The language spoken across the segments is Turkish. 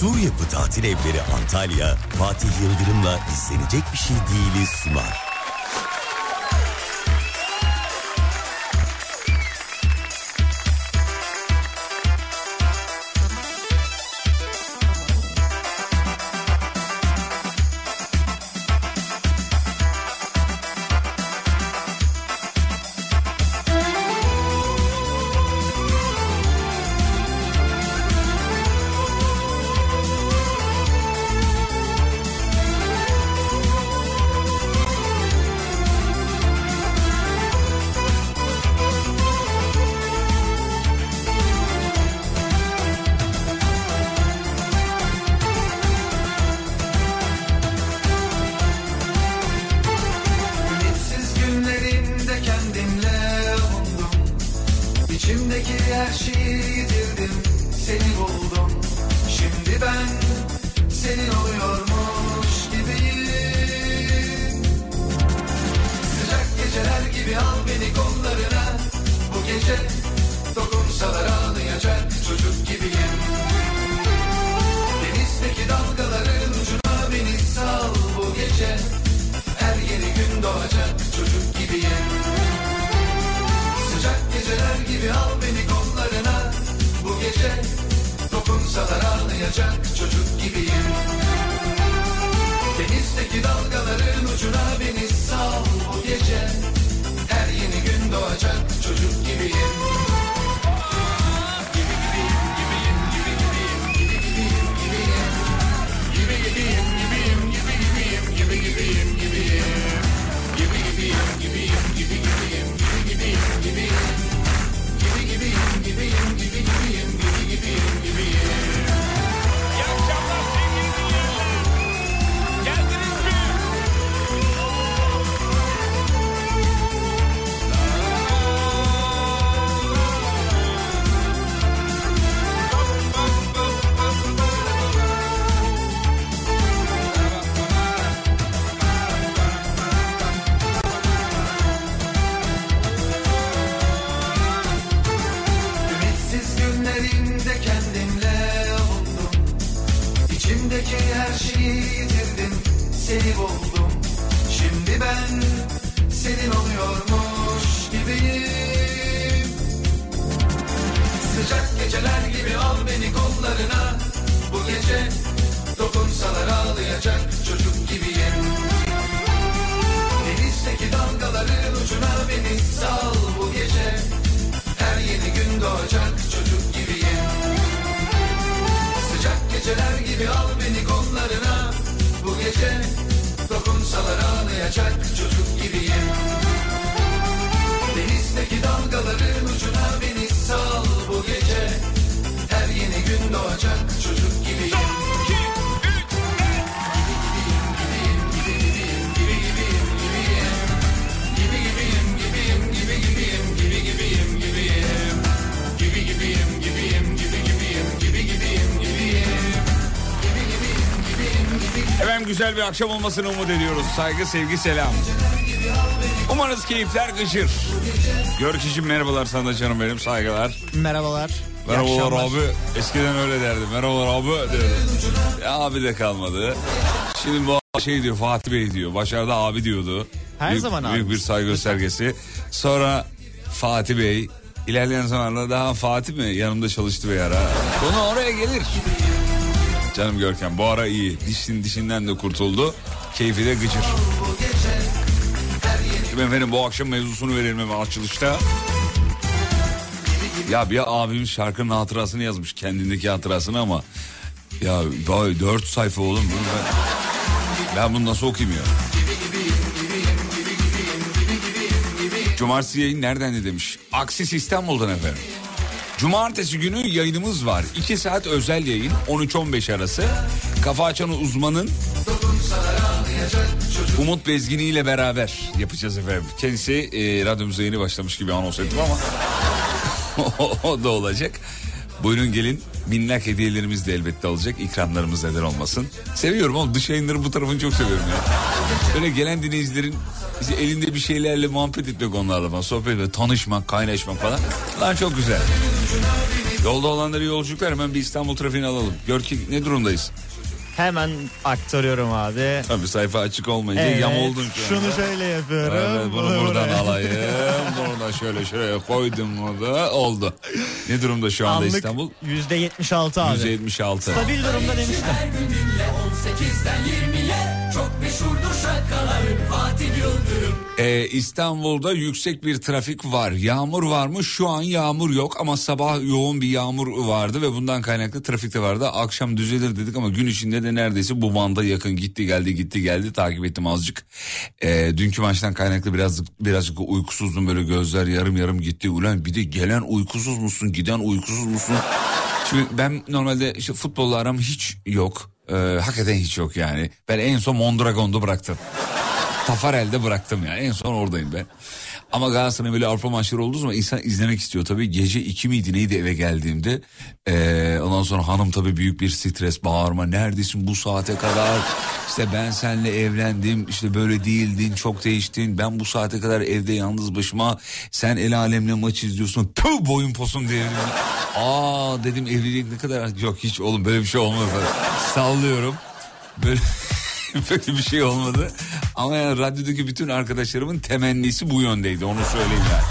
Sur Yapı Tatil Evleri Antalya, Fatih Yıldırım'la izlenecek bir şey değiliz sunar. Güzel bir akşam olmasını umut ediyoruz. Saygı, sevgi, selam. Umarız keyifler gıcır. Görkeciğim merhabalar sana canım benim saygılar. Merhabalar. Merhabalar abi. Eskiden öyle derdim. Merhabalar abi derdim. Ya abi de kalmadı. Şimdi bu şey diyor Fatih Bey diyor. Başarıda abi diyordu. Her büyük, zaman Büyük bir saygı göstergesi. Sonra Fatih Bey. ilerleyen zamanlarda daha Fatih mi yanımda çalıştı bir ara. Konu oraya gelir. Canım Görkem bu ara iyi. Dişin dişinden de kurtuldu. Keyfi de gıcır. Şimdi efendim bu akşam mevzusunu verelim hemen açılışta. Ya bir abimiz şarkının hatırasını yazmış kendindeki hatırasını ama ya dört sayfa oğlum ben, ben bunu nasıl okuyayım ya? Cumartesi yayın nereden de demiş. Aksis İstanbul'dan efendim. Cumartesi günü yayınımız var. 2 saat özel yayın 13-15 arası. Kafa açan uzmanın Umut Bezgini ile beraber yapacağız efendim. Kendisi e, radyomuza yeni başlamış gibi anons ettim ama o, da olacak. Buyurun gelin minnak hediyelerimiz de elbette olacak. İkramlarımız neden olmasın. Seviyorum oğlum dış yayınları bu tarafını çok seviyorum ya. Böyle gelen dinleyicilerin işte elinde bir şeylerle muhabbet etmek onlarla falan. Sohbet etmek, tanışmak, kaynaşmak falan. Lan çok güzel. Yolda olanları yolculuklar hemen bir İstanbul trafiğini alalım. Gör ki ne durumdayız? Hemen aktarıyorum abi. Tabii sayfa açık olmayınca Evet, yam oldun şu. Şunu şöyle yapıyorum. Evet, bunu buradan buraya. alayım. Bunu da şöyle şuraya koydum mu da oldu. Ne durumda şu anda Anlık İstanbul? %76 abi. %76. Stabil durumda demiştim. Meşhurdur şakaların Fatih Yıldırım Ee, İstanbul'da yüksek bir trafik var. Yağmur var mı? Şu an yağmur yok ama sabah yoğun bir yağmur vardı ve bundan kaynaklı trafikte vardı. Akşam düzelir dedik ama gün içinde de neredeyse bu banda yakın gitti geldi gitti geldi takip ettim azıcık. Ee, dünkü maçtan kaynaklı birazcık birazcık uykusuzdum böyle gözler yarım yarım gitti. Ulan bir de gelen uykusuz musun giden uykusuz musun? Şimdi ben normalde işte futbolla aram hiç yok. Ee, hakikaten hiç yok yani. Ben en son Mondragon'da bıraktım. Tafarel'de bıraktım yani. En son oradayım ben. Ama Galatasaray'ın böyle Avrupa maçları olduğu zaman insan izlemek istiyor tabii. Gece iki miydi neydi eve geldiğimde. Ee, ondan sonra hanım tabii büyük bir stres bağırma. Neredesin bu saate kadar? İşte ben seninle evlendim. işte böyle değildin çok değiştin. Ben bu saate kadar evde yalnız başıma. Sen el alemle maç izliyorsun. Tüh boyun posun diye. Aa dedim evlilik ne kadar... Yok hiç oğlum böyle bir şey olmadı. Sallıyorum. Böyle... Böyle bir şey olmadı. Ama yani radyodaki bütün arkadaşlarımın temennisi bu yöndeydi onu söyleyeyim yani.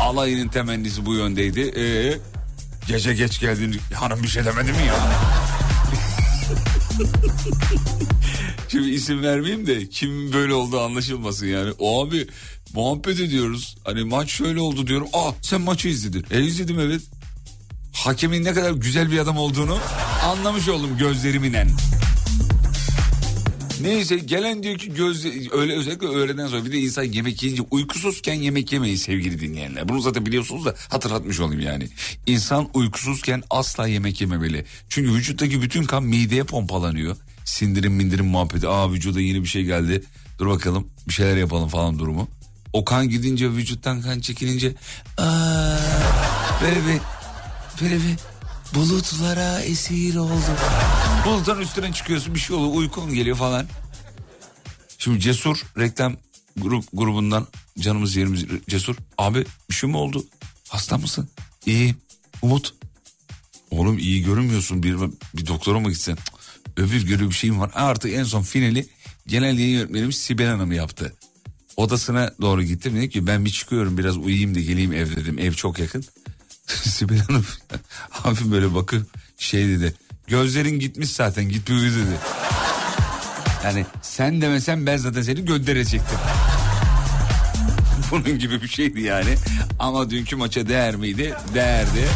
Alayının temennisi bu yöndeydi. Ee, gece geç geldin hanım bir şey demedi mi ya? Şimdi isim vermeyeyim de kim böyle oldu anlaşılmasın yani. O abi muhabbet ediyoruz. Hani maç şöyle oldu diyorum. Aa sen maçı izledin. E izledim evet. Hakemin ne kadar güzel bir adam olduğunu anlamış oldum gözleriminen. Neyse gelen diyor ki göz öyle özellikle öğleden sonra bir de insan yemek yiyince uykusuzken yemek yemeyi sevgili dinleyenler. Bunu zaten biliyorsunuz da hatırlatmış olayım yani. İnsan uykusuzken asla yemek yememeli. Çünkü vücuttaki bütün kan mideye pompalanıyor. Sindirim mindirim muhabbeti. Aa vücuda yeni bir şey geldi. Dur bakalım bir şeyler yapalım falan durumu. O kan gidince vücuttan kan çekilince aa, böyle bir böyle bir bulutlara esir oldum. Bulutun üstüne çıkıyorsun bir şey oluyor uykun geliyor falan. Şimdi Cesur reklam grup grubundan canımız yerimiz Cesur. Abi bir şey mi oldu? Hasta mısın? İyiyim. Umut. Oğlum iyi görünmüyorsun bir, bir doktora mı gitsen? Öbür görü bir şeyim var. Artık en son finali genel yayın yönetmenimiz Sibel Hanım yaptı. Odasına doğru gittim. Dedim ki ben bir çıkıyorum biraz uyuyayım da geleyim ev dedim. Ev çok yakın. Sibel Hanım hafif böyle bakıp şey dedi. Gözlerin gitmiş zaten git bir uyu dedi. Yani sen demesen ben zaten seni gönderecektim. Bunun gibi bir şeydi yani. Ama dünkü maça değer miydi? Değerdi.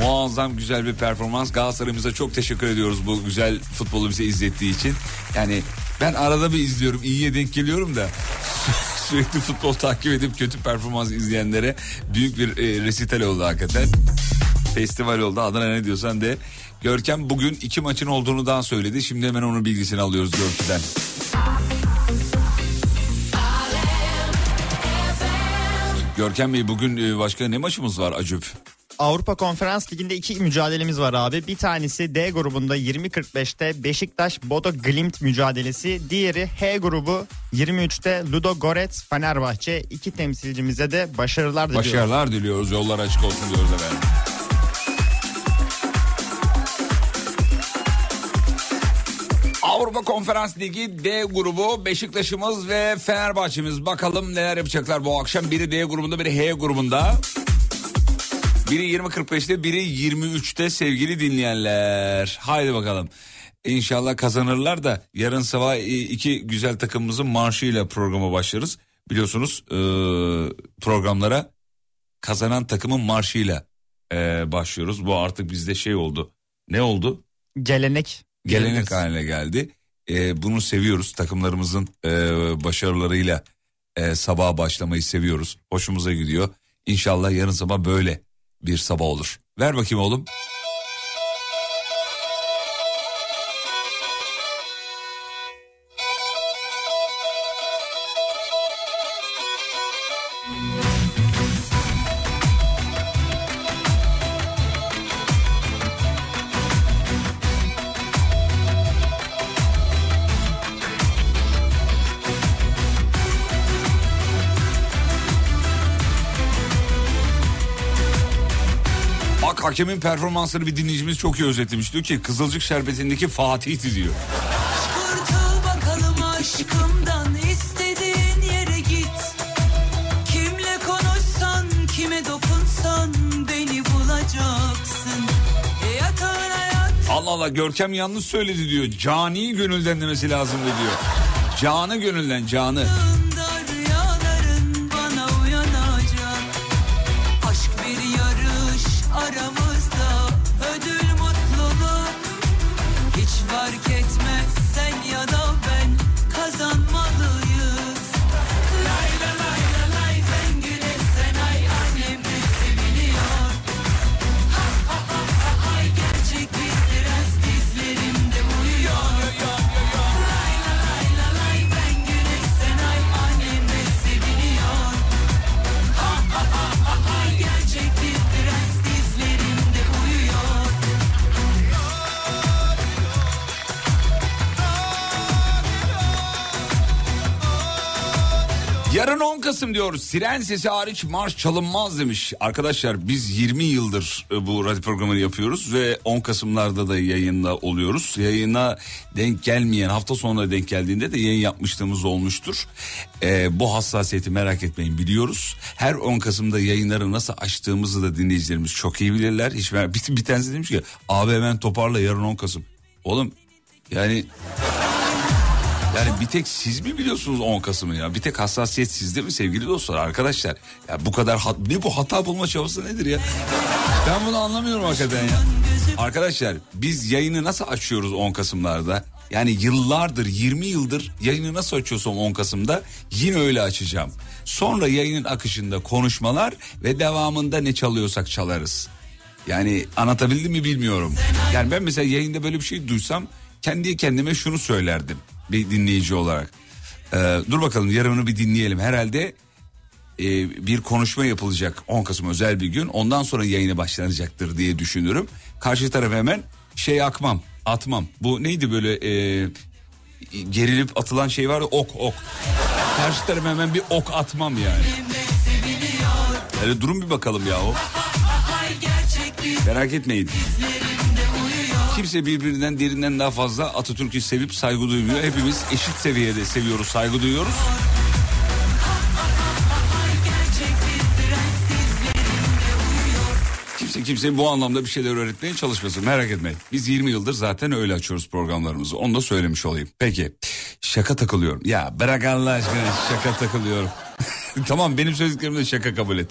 Muazzam güzel bir performans. Galatasaray'ımıza çok teşekkür ediyoruz bu güzel futbolu bize izlettiği için. Yani ben arada bir izliyorum. iyiye denk geliyorum da. Sürekli futbol takip edip kötü performans izleyenlere büyük bir e, resital oldu hakikaten. Festival oldu adına ne diyorsan de. Görkem bugün iki maçın olduğunu daha söyledi. Şimdi hemen onun bilgisini alıyoruz Görkem'den. Görkem Bey bugün e, başka ne maçımız var acıp? Avrupa Konferans Ligi'nde iki mücadelemiz var abi. Bir tanesi D grubunda 20.45'te Beşiktaş Bodo Glimt mücadelesi. Diğeri H grubu 23'te Ludo Goretz Fenerbahçe. İki temsilcimize de başarılar diliyoruz. Başarılar diliyoruz. Yollar açık olsun diyoruz efendim. Avrupa Konferans Ligi D grubu Beşiktaş'ımız ve Fenerbahçe'miz. Bakalım neler yapacaklar bu akşam. Biri D grubunda biri H grubunda. Biri 20.45'te biri 23'te sevgili dinleyenler. Haydi bakalım. İnşallah kazanırlar da yarın sabah e, iki güzel takımımızın marşıyla programa başlarız. Biliyorsunuz e, programlara kazanan takımın marşıyla e, başlıyoruz. Bu artık bizde şey oldu. Ne oldu? Gelenek. Gelenek diyebiliriz. haline geldi. E, bunu seviyoruz. Takımlarımızın e, başarılarıyla e, sabaha başlamayı seviyoruz. Hoşumuza gidiyor. İnşallah yarın sabah böyle bir sabah olur. Ver bakayım oğlum. Hakemin performansını bir dinleyicimiz çok iyi özetlemiş. Diyor ki Kızılcık Şerbeti'ndeki Fatih'ti diyor. Kurtul bakalım aşkımdan istediğin yere git Kimle konuşsan kime dokunsan beni bulacaksın Yatağına yat Allah Allah Görkem yanlış söyledi diyor. Cani gönülden demesi lazım diyor. Canı gönülden canı. Yarın 10 Kasım diyor. Siren sesi hariç marş çalınmaz demiş. Arkadaşlar biz 20 yıldır e, bu radyo programını yapıyoruz ve 10 Kasım'larda da yayında oluyoruz. Yayına denk gelmeyen hafta sonuna denk geldiğinde de yayın yapmışlığımız olmuştur. Ee, bu hassasiyeti merak etmeyin biliyoruz. Her 10 Kasım'da yayınları nasıl açtığımızı da dinleyicilerimiz çok iyi bilirler. Hiç bir, bir tanesi demiş ki abi hemen toparla yarın 10 Kasım. Oğlum yani yani bir tek siz mi biliyorsunuz 10 Kasım'ı ya? Bir tek hassasiyet sizde mi sevgili dostlar arkadaşlar? Ya bu kadar hat, ne bu hata bulma çabası nedir ya? Ben bunu anlamıyorum hakikaten ya. Arkadaşlar biz yayını nasıl açıyoruz 10 Kasım'larda? Yani yıllardır 20 yıldır yayını nasıl açıyorsam 10 Kasım'da yine öyle açacağım. Sonra yayının akışında konuşmalar ve devamında ne çalıyorsak çalarız. Yani anlatabildim mi bilmiyorum. Yani ben mesela yayında böyle bir şey duysam kendi kendime şunu söylerdim bir dinleyici olarak. Ee, dur bakalım yarını bir dinleyelim. Herhalde e, bir konuşma yapılacak 10 Kasım özel bir gün. Ondan sonra yayına başlanacaktır diye düşünürüm. Karşı tarafa hemen şey akmam, atmam. Bu neydi böyle e, gerilip atılan şey var ya ok ok. Karşı tarafa hemen bir ok atmam yani. Hele durun bir bakalım ya o. Merak etmeyin. Kimse birbirinden derinden daha fazla Atatürk'ü sevip saygı duymuyor. Hepimiz eşit seviyede seviyoruz, saygı duyuyoruz. Kimse kimseye bu anlamda bir şeyler öğretmeye çalışmasın merak etmeyin. Biz 20 yıldır zaten öyle açıyoruz programlarımızı. Onu da söylemiş olayım. Peki şaka takılıyorum. Ya bırak Allah aşkına şaka takılıyorum. tamam benim söylediklerimi de şaka kabul et.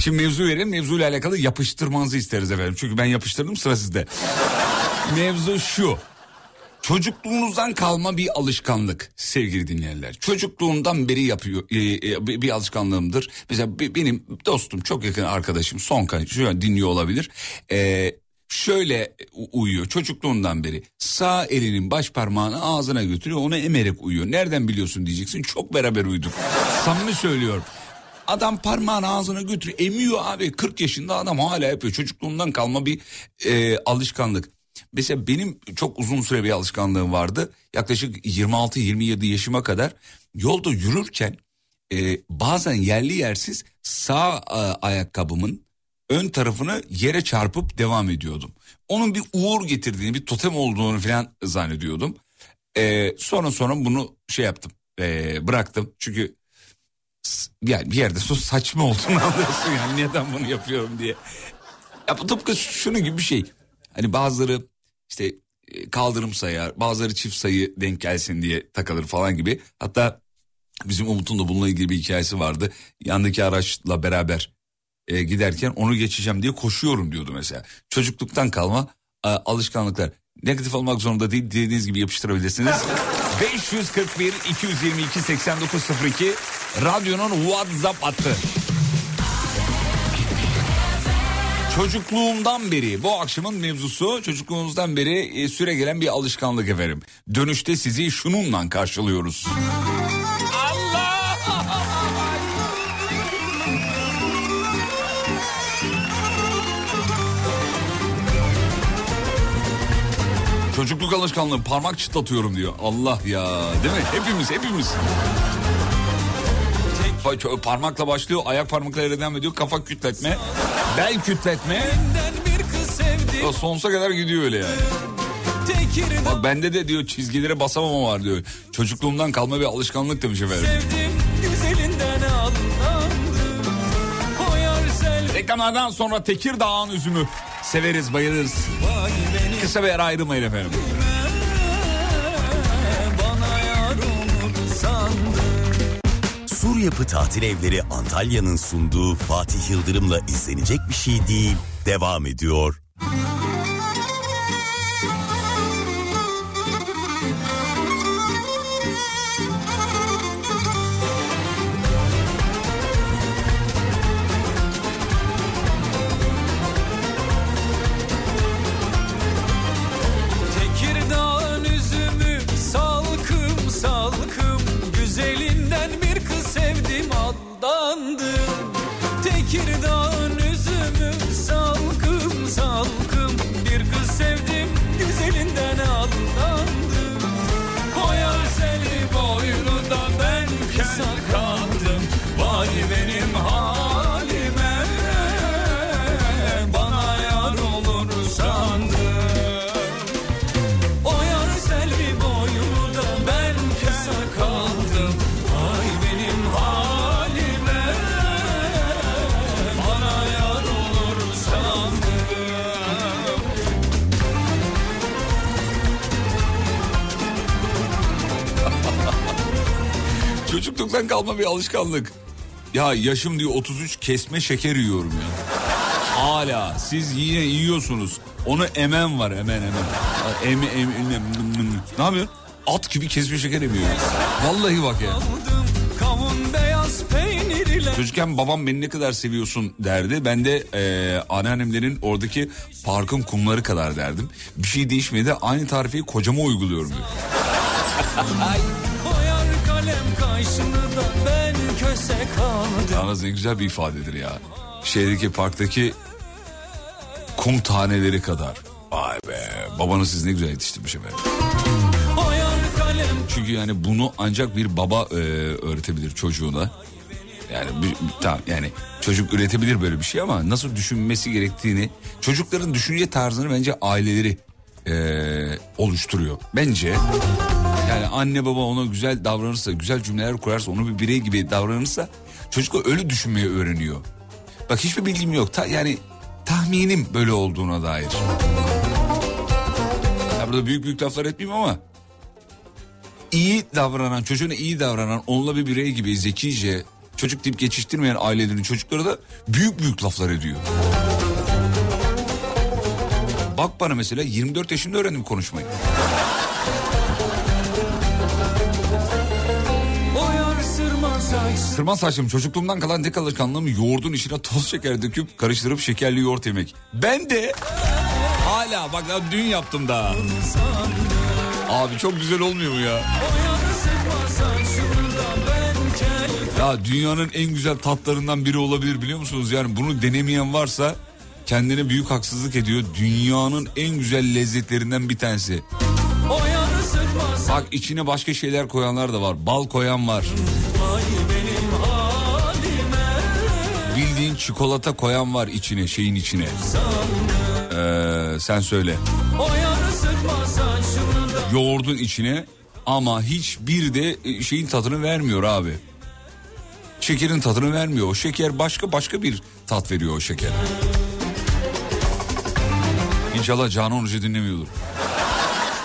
Şimdi mevzu verelim. Mevzuyla alakalı yapıştırmanızı isteriz efendim. Çünkü ben yapıştırdım sıra sizde. Mevzu şu. Çocukluğunuzdan kalma bir alışkanlık sevgili dinleyenler. Çocukluğumdan beri yapıyor e, e, bir alışkanlığımdır. Mesela be- benim dostum çok yakın arkadaşım Sonkan şu an dinliyor olabilir. E, şöyle uyuyor çocukluğundan beri sağ elinin baş parmağını ağzına götürüyor onu emerek uyuyor. Nereden biliyorsun diyeceksin çok beraber uyuduk. Samimi söylüyorum. Adam parmağını ağzına götürüyor emiyor abi 40 yaşında adam hala yapıyor çocukluğundan kalma bir e, alışkanlık. Mesela benim çok uzun süre bir alışkanlığım vardı. Yaklaşık 26-27 yaşıma kadar yolda yürürken e, bazen yerli yersiz sağ e, ayakkabımın ön tarafını yere çarpıp devam ediyordum. Onun bir uğur getirdiğini, bir totem olduğunu falan zannediyordum. E, sonra sonra bunu şey yaptım, e, bıraktım. Çünkü yani bir yerde sonra saçma olduğunu anlıyorsun yani neden bunu yapıyorum diye. Ya bu tıpkı şunun gibi bir şey. Hani bazıları işte e, kaldırım sayar, bazıları çift sayı denk gelsin diye takılır falan gibi. Hatta bizim Umut'un da bununla ilgili bir hikayesi vardı. Yandaki araçla beraber e, giderken onu geçeceğim diye koşuyorum diyordu mesela. Çocukluktan kalma e, alışkanlıklar. Negatif olmak zorunda değil dilediğiniz gibi yapıştırabilirsiniz. 541 222 8902 radyonun WhatsApp hattı. Çocukluğumdan beri bu akşamın mevzusu çocukluğunuzdan beri e, süre gelen bir alışkanlık efendim. Dönüşte sizi şununla karşılıyoruz. Çocukluk alışkanlığı parmak çıtlatıyorum diyor. Allah ya değil mi? Hepimiz hepimiz. Parmakla başlıyor ayak parmaklarıyla devam ediyor kafa kütletme bel kütletme O sonsuza kadar gidiyor öyle yani. Bak bende de diyor çizgilere basamama var diyor. Çocukluğumdan kalma bir alışkanlık demiş efendim. Reklamlardan sonra Tekirdağ'ın üzümü. Severiz bayılırız. Kısa bir ayrılmayın efendim. Sur Yapı Tatil Evleri Antalya'nın sunduğu Fatih Yıldırım'la izlenecek bir şey değil. Devam ediyor. Tekirdağ'ın Çocukluktan kalma bir alışkanlık. Ya yaşım diyor 33 kesme şeker yiyorum ya. Hala siz yine yiyorsunuz. Onu emen var emen emen. Eme, eme, eme- ne yapıyorsun? At gibi kesme şeker emiyor. Vallahi bak ya. Çocukken babam beni ne kadar seviyorsun derdi. Ben de e, anneannemlerin oradaki parkın kumları kadar derdim. Bir şey değişmedi. Aynı tarifeyi kocama uyguluyorum diyor. O yar kalem kaşını da ben köse kaldım Yalnız ne güzel bir ifadedir ya. Şehirdeki parktaki kum taneleri kadar. Vay be babanız siz ne güzel yetiştirmiş efendim. Çünkü yani bunu ancak bir baba e, öğretebilir çocuğuna. Yani bir- tamam yani çocuk üretebilir böyle bir şey ama nasıl düşünmesi gerektiğini çocukların düşünce tarzını bence aileleri e, oluşturuyor. Bence yani anne baba ona güzel davranırsa, güzel cümleler kurarsa, onu bir birey gibi davranırsa çocuk öyle düşünmeyi öğreniyor. Bak hiçbir bilgim yok. Ta, yani tahminim böyle olduğuna dair. Ya burada büyük büyük laflar etmeyeyim ama iyi davranan, çocuğuna iyi davranan, onunla bir birey gibi zekice çocuk deyip geçiştirmeyen ailelerin çocukları da büyük büyük laflar ediyor. Bak bana mesela 24 yaşında öğrendim konuşmayı. Sırma saç Kırmaz saçım çocukluğumdan kalan tek alışkanlığım yoğurdun içine toz şeker döküp karıştırıp şekerli yoğurt yemek. Ben de hala bak dün yaptım daha. Abi çok güzel olmuyor mu ya? Ya dünyanın en güzel tatlarından biri olabilir biliyor musunuz? Yani bunu denemeyen varsa kendine büyük haksızlık ediyor. Dünyanın en güzel lezzetlerinden bir tanesi. Bak içine başka şeyler koyanlar da var. Bal koyan var. Çikolata koyan var içine şeyin içine. Ee, sen söyle. Yoğurdun içine ama hiçbir de e, şeyin tadını vermiyor abi. Şekerin tadını vermiyor. O şeker başka başka bir tat veriyor o şeker. İnşallah Canan Hoca dinlemiyordur.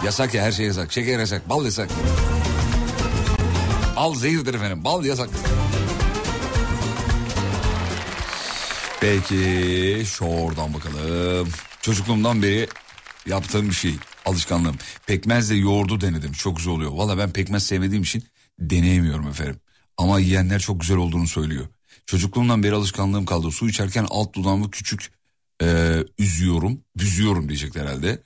Yasak ya her şey yasak. Şeker yasak, bal yasak. Bal zehirdir efendim. Bal yasak. Peki şu oradan bakalım. Çocukluğumdan beri yaptığım bir şey. Alışkanlığım. Pekmezle yoğurdu denedim. Çok güzel oluyor. Valla ben pekmez sevmediğim için deneyemiyorum efendim. Ama yiyenler çok güzel olduğunu söylüyor. Çocukluğumdan beri alışkanlığım kaldı. Su içerken alt dudağımı küçük e, üzüyorum. Büzüyorum diyecekler herhalde.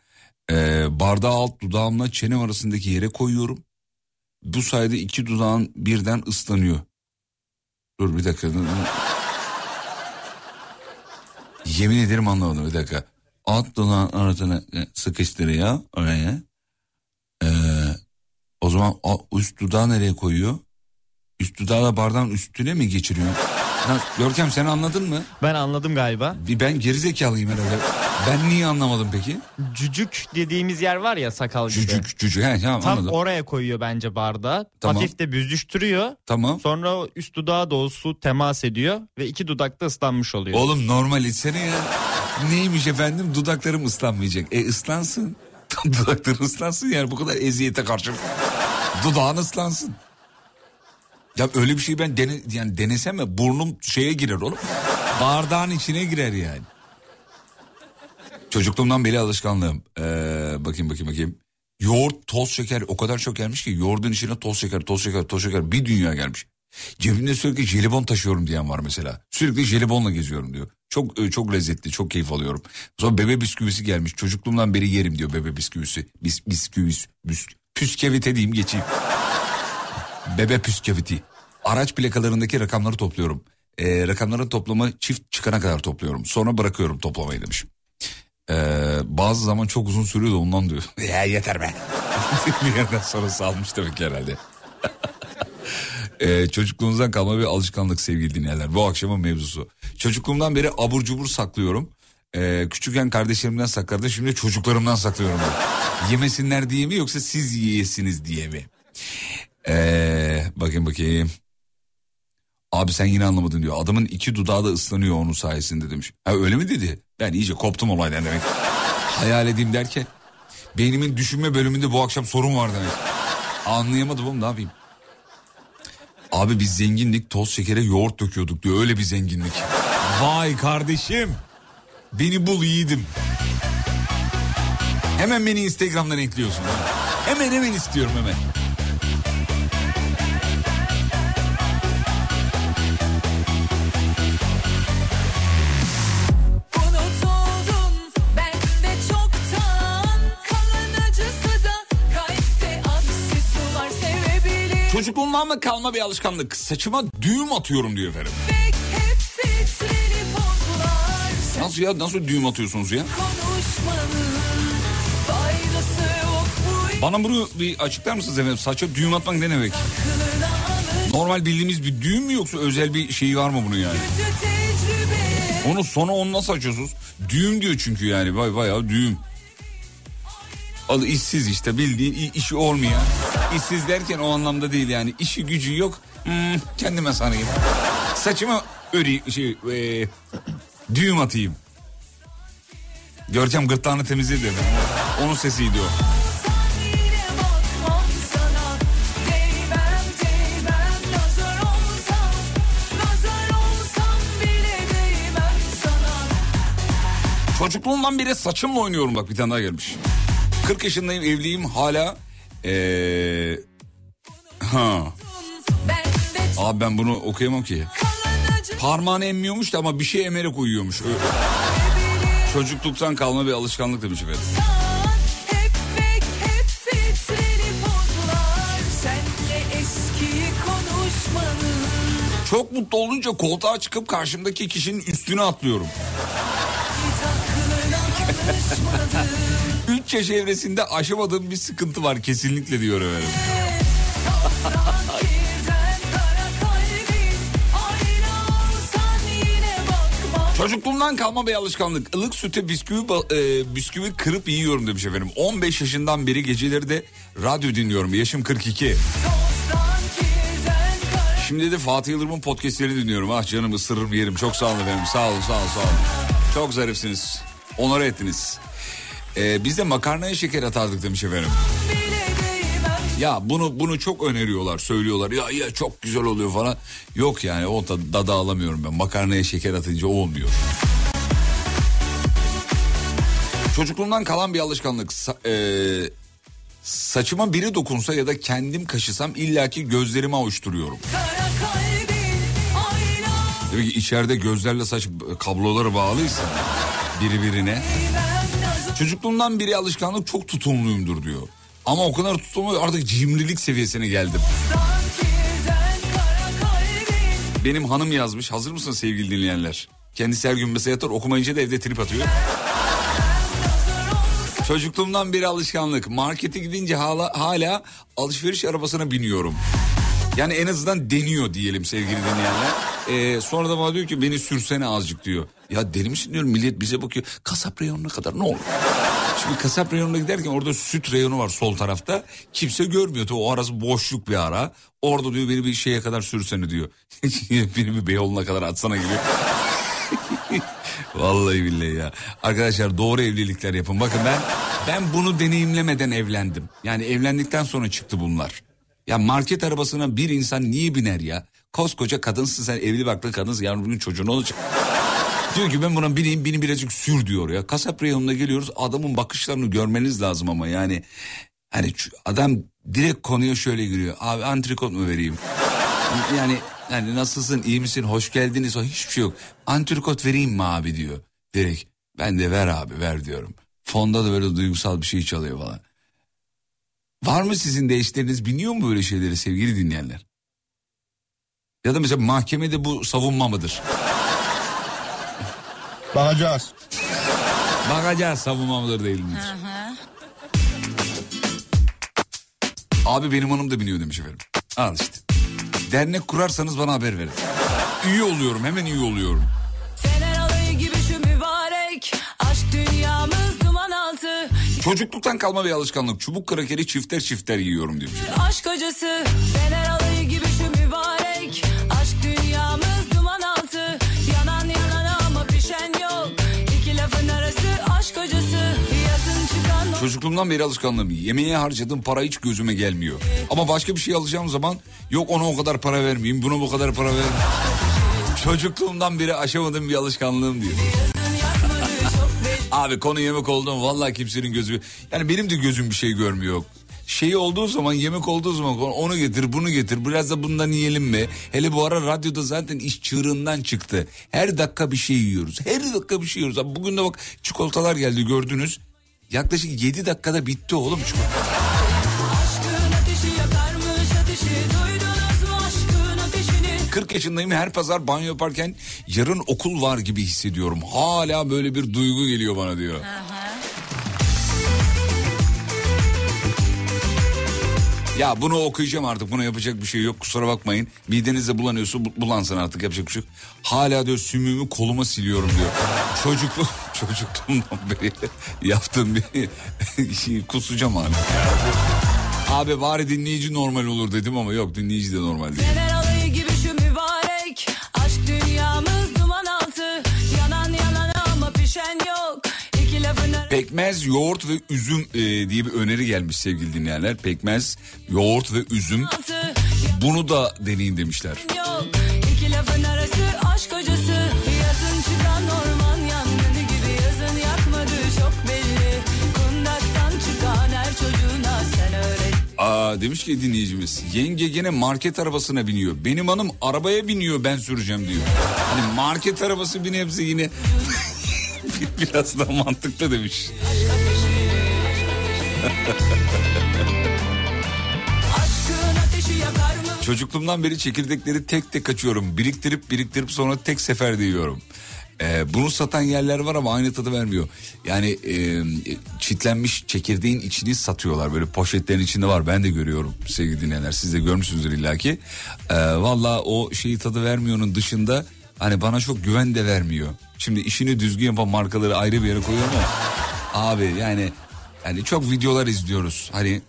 E, bardağı alt dudağımla çenem arasındaki yere koyuyorum. Bu sayede iki dudağın birden ıslanıyor. Dur bir dakika. Yemin ederim anlamadım bir dakika. Alt dudağın arasına sıkıştırıyor oraya. Ee, o zaman üst dudağı nereye koyuyor? Üst dudağı da bardağın üstüne mi geçiriyor? Görkem sen anladın mı? Ben anladım galiba. Bir ben gerizekalıyım herhalde. Ben niye anlamadım peki? Cücük dediğimiz yer var ya sakal gibi. Cücük cücük. He, tamam Tam anladım. oraya koyuyor bence bardağı. Tamam. Hafif de büzüştürüyor. Tamam. Sonra üst dudağa doğru su temas ediyor ve iki dudak da ıslanmış oluyor. Oğlum normal içsene ya. Neymiş efendim dudaklarım ıslanmayacak. E ıslansın. Dudakların ıslansın yani bu kadar eziyete karşı. Dudağın ıslansın. Ya öyle bir şey ben dene, yani denesem mi burnum şeye girer oğlum. Bardağın içine girer yani. Çocukluğumdan beri alışkanlığım. Ee, bakayım bakayım bakayım. Yoğurt, toz şeker o kadar çok gelmiş ki yoğurdun içine toz şeker, toz şeker, toz şeker bir dünya gelmiş. Cebimde sürekli jelibon taşıyorum diyen var mesela. Sürekli jelibonla geziyorum diyor. Çok e, çok lezzetli, çok keyif alıyorum. Sonra bebe bisküvisi gelmiş. Çocukluğumdan beri yerim diyor bebe bisküvisi. Bis, bisküvis, bisk, püskevite diyeyim geçeyim. bebe püskeviti. Araç plakalarındaki rakamları topluyorum. Ee, rakamların toplamı çift çıkana kadar topluyorum. Sonra bırakıyorum toplamayı demiş. Ee, bazı zaman çok uzun sürüyor da ondan diyor. ya yeter be. bir yerden sonra salmış demek ki herhalde. Ee, çocukluğunuzdan kalma bir alışkanlık sevgili dinleyenler. Bu akşamın mevzusu. Çocukluğumdan beri abur cubur saklıyorum. Ee, küçükken kardeşlerimden saklardım şimdi çocuklarımdan saklıyorum. Yemesinler diye mi yoksa siz yiyesiniz diye mi? Ee, bakayım bakayım. Abi sen yine anlamadın diyor. Adamın iki dudağı da ıslanıyor onun sayesinde demiş. Ha öyle mi dedi? Ben iyice koptum olaydan demek. Hayal edeyim derken beynimin düşünme bölümünde bu akşam sorun var demek. Anlayamadım oğlum ne yapayım? Abi biz zenginlik toz şekere yoğurt döküyorduk diyor. Öyle bir zenginlik. Vay kardeşim. Beni bul yiğidim. Hemen beni Instagram'dan ekliyorsun. Hemen hemen istiyorum hemen. Çocukluğumdan mı kalma bir alışkanlık? Saçıma düğüm atıyorum diyor efendim. Nasıl ya? Nasıl düğüm atıyorsunuz ya? Bana bunu bir açıklar mısınız efendim? Saça düğüm atmak ne demek? Normal bildiğimiz bir düğüm mü yoksa özel bir şey var mı bunun yani? Onu sonra onu nasıl açıyorsunuz? Düğüm diyor çünkü yani vay bayağı düğüm. Adı işsiz işte bildiğin işi olmayan. İşsiz derken o anlamda değil yani işi gücü yok. Hmm, kendime sanayım. Saçıma öreyim şey e, düğüm atayım. Görkem gırtlağını temizledi. Onun sesiydi o. Çocukluğumdan beri saçımla oynuyorum bak bir tane daha gelmiş. 40 yaşındayım evliyim hala ee, ha abi ben bunu okuyamam ki. Parmağını emmiyormuş da ama bir şey emerek uyuyormuş. Çocukluktan kalma bir alışkanlık demiş efendim. Çok mutlu olunca koltuğa çıkıp karşımdaki kişinin üstüne atlıyorum. Hiç aklına alışmadı 3 yaş evresinde aşamadığım bir sıkıntı var kesinlikle diyor efendim. Çocukluğumdan kalma bir alışkanlık. Ilık süte bisküvi, e, bisküvi kırıp yiyorum demiş efendim. 15 yaşından beri geceleri de radyo dinliyorum. Yaşım 42. Tozdan kirden kara Şimdi de Fatih Yıldırım'ın podcastlerini dinliyorum. Ah canım ısırırım yerim. Çok sağ olun efendim. Sağ olun sağ olun sağ olun. Çok zarifsiniz. Onore ettiniz. Ee, biz de makarnaya şeker atardık demiş efendim. Ya bunu bunu çok öneriyorlar, söylüyorlar. Ya ya çok güzel oluyor falan. Yok yani o da dada alamıyorum ben. Makarnaya şeker atınca olmuyor. Çocukluğumdan kalan bir alışkanlık. Sa- e, saçıma biri dokunsa ya da kendim kaşısam illaki gözlerimi avuşturuyorum. Demek ki içeride gözlerle saç kabloları bağlıysa birbirine. nazar Çocukluğumdan biri alışkanlık çok tutumluyumdur diyor. Ama o kadar tutumlu artık cimrilik seviyesine geldim. Benim hanım yazmış. Hazır mısın sevgili dinleyenler? Kendisi her gün mesela yatar okumayınca da evde trip atıyor. Çocukluğumdan beri alışkanlık. Markete gidince hala, hala alışveriş arabasına biniyorum. Yani en azından deniyor diyelim sevgili dinleyenler. Ee, sonra da bana diyor ki beni sürsene azıcık diyor. Ya deli misin diyorum millet bize bakıyor. Kasap reyonuna kadar ne olur? Şimdi kasap reyonuna giderken orada süt reyonu var sol tarafta. Kimse görmüyor. Tabii O arası boşluk bir ara. Orada diyor beni bir şeye kadar sürsene diyor. beni bir Beyoğlu'na kadar atsana gibi. Vallahi billahi ya. Arkadaşlar doğru evlilikler yapın. Bakın ben ben bunu deneyimlemeden evlendim. Yani evlendikten sonra çıktı bunlar. Ya market arabasına bir insan niye biner ya? Koskoca kadınsın sen evli barklı kadınsın yarın bir gün çocuğun olacak. Diyor ki ben buna bineyim beni birazcık sür diyor ya. Kasap reyonuna geliyoruz adamın bakışlarını görmeniz lazım ama yani. Hani adam direkt konuya şöyle giriyor. Abi antrikot mu vereyim? Yani yani nasılsın iyi misin hoş geldiniz o hiçbir şey yok. Antrikot vereyim mi abi diyor. Direkt ben de ver abi ver diyorum. Fonda da böyle duygusal bir şey çalıyor falan. Var mı sizin de eşleriniz biniyor mu böyle şeyleri sevgili dinleyenler? Ya da mesela mahkemede bu savunma mıdır? Bakacağız. Bakacağız savunma mıdır değil midir? Abi benim hanım da biniyor demiş efendim. Al işte. Dernek kurarsanız bana haber verin. Üye oluyorum hemen üye oluyorum. Çocukluktan kalma bir alışkanlık. Çubuk krakeri çifter çifter yiyorum demiş. Aşk acısı Fener alayı gibi şu mübarek Aşk dünyamız duman altı Yanan yanan ama pişen yok İki lafın arası aşk acısı çıkan Çocukluğumdan beri alışkanlığım. Yemeğe harcadığım para hiç gözüme gelmiyor. Ama başka bir şey alacağım zaman yok ona o kadar para vermeyeyim, buna bu kadar para vermeyeyim. Çocukluğumdan beri aşamadığım bir alışkanlığım diyor. Abi konu yemek oldu mu vallahi kimsenin gözü... Yani benim de gözüm bir şey görmüyor. Şey olduğu zaman yemek olduğu zaman onu getir bunu getir biraz da bundan yiyelim mi? Hele bu ara radyoda zaten iş çığırından çıktı. Her dakika bir şey yiyoruz. Her dakika bir şey yiyoruz. Abi bugün de bak çikolatalar geldi gördünüz. Yaklaşık 7 dakikada bitti oğlum çikolata. 40 yaşındayım her pazar banyo yaparken yarın okul var gibi hissediyorum. Hala böyle bir duygu geliyor bana diyor. Ya bunu okuyacağım artık buna yapacak bir şey yok kusura bakmayın. Midenizde bulanıyorsa bu- bulansın artık yapacak bir şey yok. Hala diyor sümüğümü koluma siliyorum diyor. Çocuklu, çocukluğumdan beri yaptığım bir şey kusacağım abi. Abi bari dinleyici normal olur dedim ama yok dinleyici de normal değil. Pekmez, yoğurt ve üzüm e, diye bir öneri gelmiş sevgili dinleyenler. Pekmez, yoğurt ve üzüm. Bunu da deneyin demişler. yok İki lafın arası aşk acısı Yazın çıkan orman yangını gibi Yazın yakmadı çok belli Kundaktan çıkan her çocuğuna sen öğret Aa, demiş ki dinleyicimiz yenge gene market arabasına biniyor. Benim hanım arabaya biniyor ben süreceğim diyor. Hani market arabası bir nebze yine biraz daha mantıklı demiş. Çocukluğumdan beri çekirdekleri tek tek açıyorum. Biriktirip biriktirip sonra tek seferde yiyorum. Ee, bunu satan yerler var ama aynı tadı vermiyor. Yani e, çitlenmiş çekirdeğin içini satıyorlar. Böyle poşetlerin içinde var. Ben de görüyorum sevgili dinleyenler. Siz de görmüşsünüzdür illaki. Ee, Valla o şeyi tadı vermiyor'nun dışında hani bana çok güven de vermiyor. Şimdi işini düzgün yapan markaları ayrı bir yere koyuyorum ama abi yani yani çok videolar izliyoruz. Hani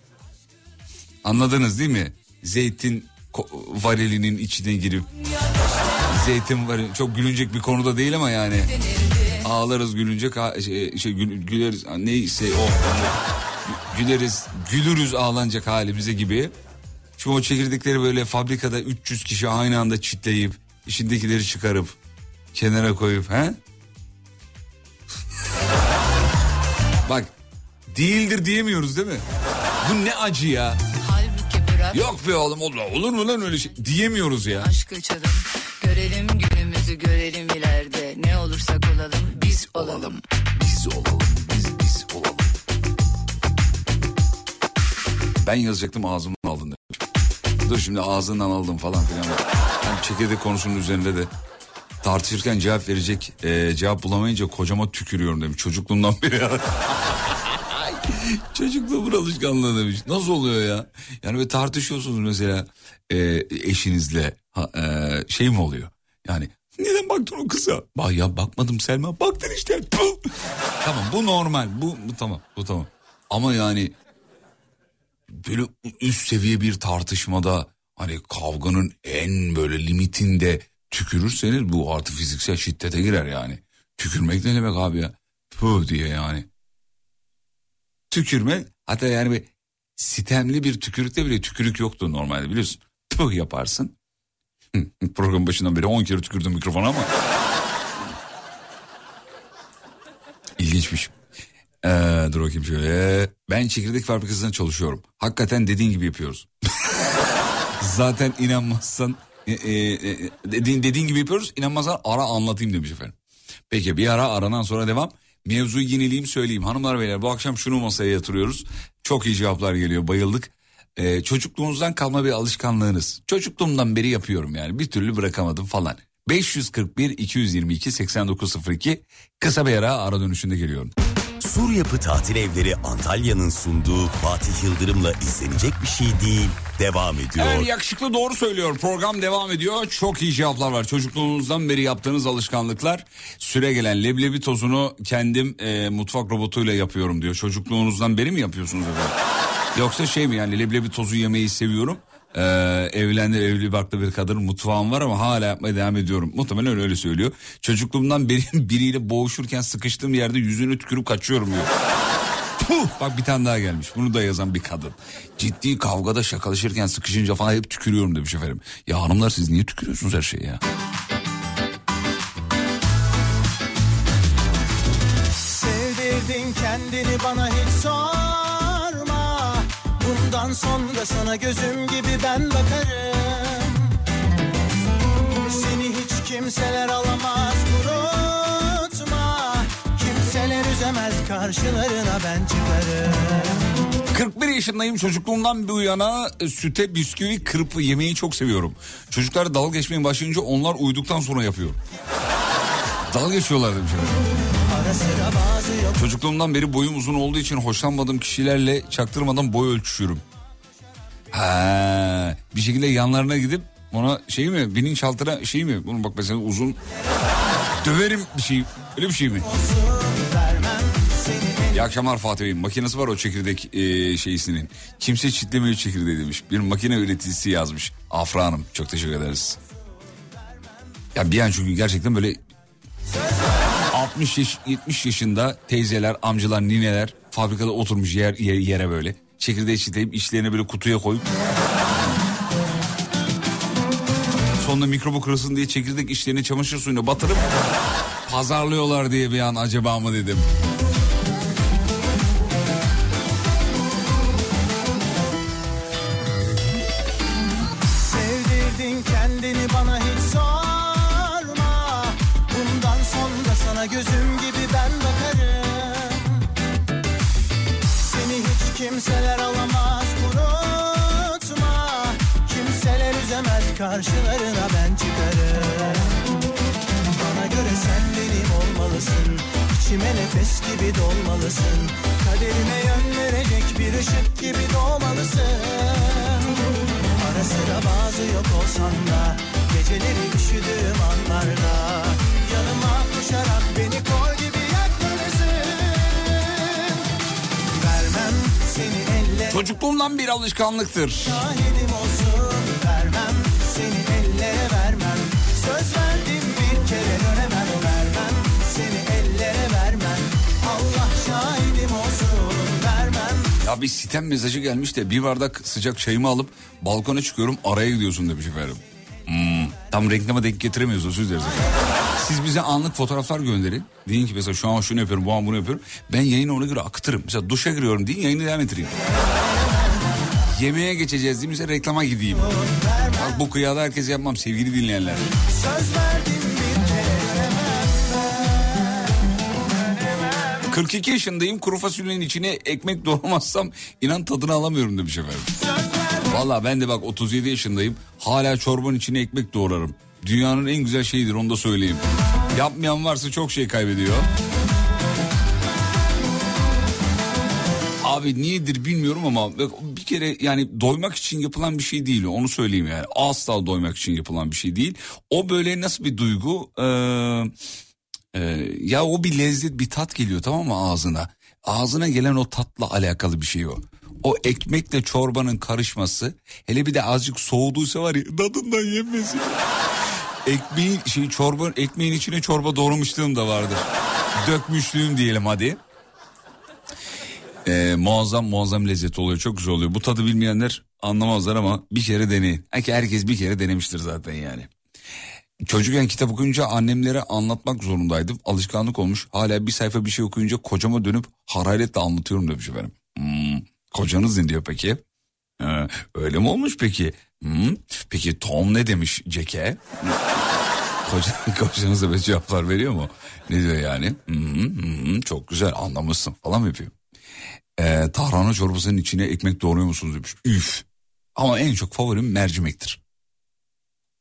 Anladınız değil mi? Zeytin varilinin içine girip zeytin varil çok gülünecek bir konuda değil ama yani ağlarız gülünce ka- şey, şey, gül- güleriz neyse o Gü- güleriz gülürüz ağlanacak halimize gibi. Şu o çekirdekleri böyle fabrikada 300 kişi aynı anda çitleyip içindekileri çıkarıp kenara koyup he? Bak değildir diyemiyoruz değil mi? Bu ne acı ya. Yok be oğlum olur, olur mu lan öyle şey diyemiyoruz ya. aşk açalım. Görelim günümüzü görelim ileride. Ne olursak olalım biz olalım. Biz olalım biz biz olalım. Ben yazacaktım ağzımdan aldın demiş. Dur şimdi ağzından aldım falan filan. Yani çekirdek konusunun üzerinde de tartışırken cevap verecek e, cevap bulamayınca kocama tükürüyorum demiş. Çocukluğumdan beri. Çocukluğumun alışkanlığı demiş. Nasıl oluyor ya? Yani böyle tartışıyorsunuz mesela e, eşinizle ha, e, şey mi oluyor? Yani neden baktın o kıza? Bak ya bakmadım Selma. Baktın işte. Tamam bu normal. Bu, bu tamam. Bu tamam. Ama yani böyle üst seviye bir tartışmada hani kavganın en böyle limitinde tükürürseniz bu artı fiziksel şiddete girer yani. Tükürmek ne demek abi ya? Puh diye yani. Tükürmek hatta yani bir sitemli bir tükürükte bile tükürük yoktu normalde biliyorsun. Puh yaparsın. Program başından beri 10 kere tükürdüm mikrofona ama. İlginçmiş. Ee, dur bakayım şöyle. Ben çekirdek fabrikasında çalışıyorum. Hakikaten dediğin gibi yapıyoruz. Zaten inanmazsan e, e, e, dediğin, dediğin gibi yapıyoruz. İnanmazsan ara anlatayım demiş efendim. Peki bir ara aradan sonra devam. Mevzuyu yenileyim söyleyeyim. Hanımlar beyler bu akşam şunu masaya yatırıyoruz. Çok iyi cevaplar geliyor bayıldık. Ee, çocukluğunuzdan kalma bir alışkanlığınız. Çocukluğumdan beri yapıyorum yani bir türlü bırakamadım falan. 541 222 8902 kısa bir ara ara dönüşünde geliyorum. Sur Yapı Tatil Evleri Antalya'nın sunduğu Fatih Yıldırım'la izlenecek bir şey değil. Devam ediyor. Evet yakışıklı doğru söylüyor. Program devam ediyor. Çok iyi cevaplar var. Çocukluğunuzdan beri yaptığınız alışkanlıklar. Süre gelen leblebi tozunu kendim e, mutfak robotuyla yapıyorum diyor. Çocukluğunuzdan beri mi yapıyorsunuz efendim? Yoksa şey mi yani leblebi tozu yemeyi seviyorum. Ee, evlendi evli barklı bir kadın mutfağım var ama hala yapmaya devam ediyorum. Muhtemelen öyle söylüyor. Çocukluğumdan beri biriyle boğuşurken sıkıştığım yerde yüzünü tükürüp kaçıyorum diyor. Puh, bak bir tane daha gelmiş. Bunu da yazan bir kadın. Ciddi kavgada şakalaşırken sıkışınca falan hep tükürüyorum demiş efendim. Ya hanımlar siz niye tükürüyorsunuz her şeye ya? Sevdirdin kendini bana hiç sorma Bundan sonra sana gözüm gibi ben bakarım Seni hiç kimseler alamaz kurutma Kimseler üzemez karşılarına ben çıkarım 41 yaşındayım çocukluğumdan bu yana e, süte bisküvi kırpı yemeyi çok seviyorum. Çocuklar dalga geçmeye başlayınca onlar uyuduktan sonra yapıyor. dalga geçiyorlar demiş. Çocukluğumdan beri boyum uzun olduğu için hoşlanmadığım kişilerle çaktırmadan boy ölçüşüyorum. Ha, bir şekilde yanlarına gidip ona şey mi bilinçaltına şey mi? Bunu bak mesela uzun döverim bir şey öyle bir şey mi? İyi akşamlar Fatih Bey. Makinesi var o çekirdek e, şeysinin. Kimse çitlemiyor çekirdeği demiş. Bir makine üreticisi yazmış. Afra Hanım çok teşekkür ederiz. Ya bir an çünkü gerçekten böyle 60 yaş, 70 yaşında teyzeler, amcalar, nineler fabrikada oturmuş yer, yer- yere böyle. Çekirdeği çitleyip içlerine böyle kutuya koyup Sonunda mikrobu kırılsın diye çekirdek içlerine çamaşır suyuna batırıp pazarlıyorlar diye bir an acaba mı dedim. Gibi dolmalısın. Kaderime yön verecek bir ışık gibi doğmalısın. Ara sıra bazı yok olsan da Geceleri üşüdüğüm anlarda Yanıma koşarak beni kol gibi yakmalısın. Vermem seni ellere Çocukluğumdan bir alışkanlıktır. şahidim olsun. Vermem seni ellere vermem. Söz verdim bir kere Bir sitem mesajı gelmiş de bir bardak sıcak çayımı alıp balkona çıkıyorum araya gidiyorsun demiş efendim. Hmm, tam renkleme denk getiremiyoruz özür dileriz. Siz bize anlık fotoğraflar gönderin. Deyin ki mesela şu an şunu yapıyorum bu an bunu yapıyorum. Ben yayını ona göre akıtırım. Mesela duşa giriyorum deyin yayını devam ettireyim. Yemeğe geçeceğiz mi? Mesela reklama gideyim. Bak bu kıyada herkes yapmam sevgili dinleyenler. söz verdim 42 yaşındayım kuru fasulyenin içine ekmek doğramazsam inan tadını alamıyorum demiş efendim. Valla ben de bak 37 yaşındayım hala çorbanın içine ekmek doğrarım. Dünyanın en güzel şeyidir onu da söyleyeyim. Yapmayan varsa çok şey kaybediyor. Abi niyedir bilmiyorum ama bir kere yani doymak için yapılan bir şey değil onu söyleyeyim yani. Asla doymak için yapılan bir şey değil. O böyle nasıl bir duygu? Ee, ya o bir lezzet bir tat geliyor tamam mı ağzına? Ağzına gelen o tatla alakalı bir şey o. O ekmekle çorbanın karışması hele bir de azıcık soğuduysa var ya tadından yenmesi. Ekmeğin şey çorba ekmeğin içine çorba doğramışlığım da vardır. Dökmüşlüğüm diyelim hadi. Ee, muazzam muazzam lezzet oluyor çok güzel oluyor. Bu tadı bilmeyenler anlamazlar ama bir kere deneyin. Herkes bir kere denemiştir zaten yani. Çocukken kitap okuyunca annemlere anlatmak zorundaydım. Alışkanlık olmuş. Hala bir sayfa bir şey okuyunca kocama dönüp hararetle anlatıyorum demiş efendim. Hmm, kocanız ne diyor peki? Ee, öyle mi olmuş peki? Hmm, peki Tom ne demiş Jack'e? Koca, kocanız da böyle cevaplar veriyor mu? Ne diyor yani? Hmm, hmm, çok güzel anlamışsın falan mı yapıyor? Ee, tarhana çorbasının içine ekmek doğruyor musunuz demiş. Üf. Ama en çok favorim mercimektir.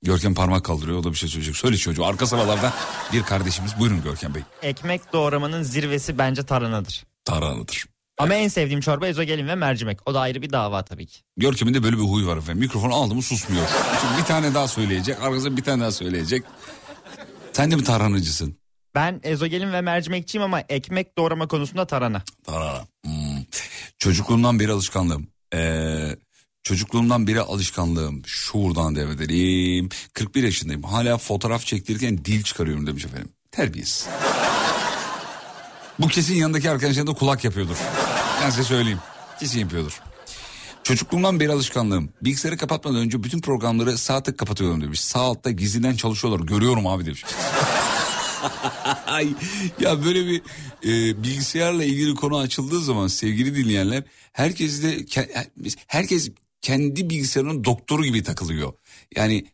Görkem parmak kaldırıyor o da bir şey söyleyecek. Söyle çocuğu arka sıralardan bir kardeşimiz. Buyurun Görkem Bey. Ekmek doğramanın zirvesi bence tarhanadır. Tarhanadır. Ama en sevdiğim çorba ezogelin ve mercimek. O da ayrı bir dava tabii ki. Görkem'in de böyle bir huyu var efendim. Mikrofonu aldı mı susmuyor. Şimdi bir tane daha söyleyecek. Arkasında bir tane daha söyleyecek. Sen de mi tarhanacısın? Ben ezogelin ve mercimekçiyim ama ekmek doğrama konusunda tarhana. Tarhana. Hmm. Çocukluğumdan beri alışkanlığım. Ee, çocukluğumdan beri alışkanlığım. Şuradan devredelim. 41 yaşındayım. Hala fotoğraf çektirirken dil çıkarıyorum demiş efendim. Terbiyesiz. Bu kesin yanındaki arkadaşlar da kulak yapıyordur. Ben size söyleyeyim. Kesin yapıyordur. Çocukluğumdan beri alışkanlığım. Bilgisayarı kapatmadan önce bütün programları sağ tık kapatıyorum demiş. Sağ altta gizliden çalışıyorlar. Görüyorum abi demiş. Ya böyle bir e, bilgisayarla ilgili konu açıldığı zaman sevgili dinleyenler herkes de ke- herkes kendi bilgisayarının doktoru gibi takılıyor. Yani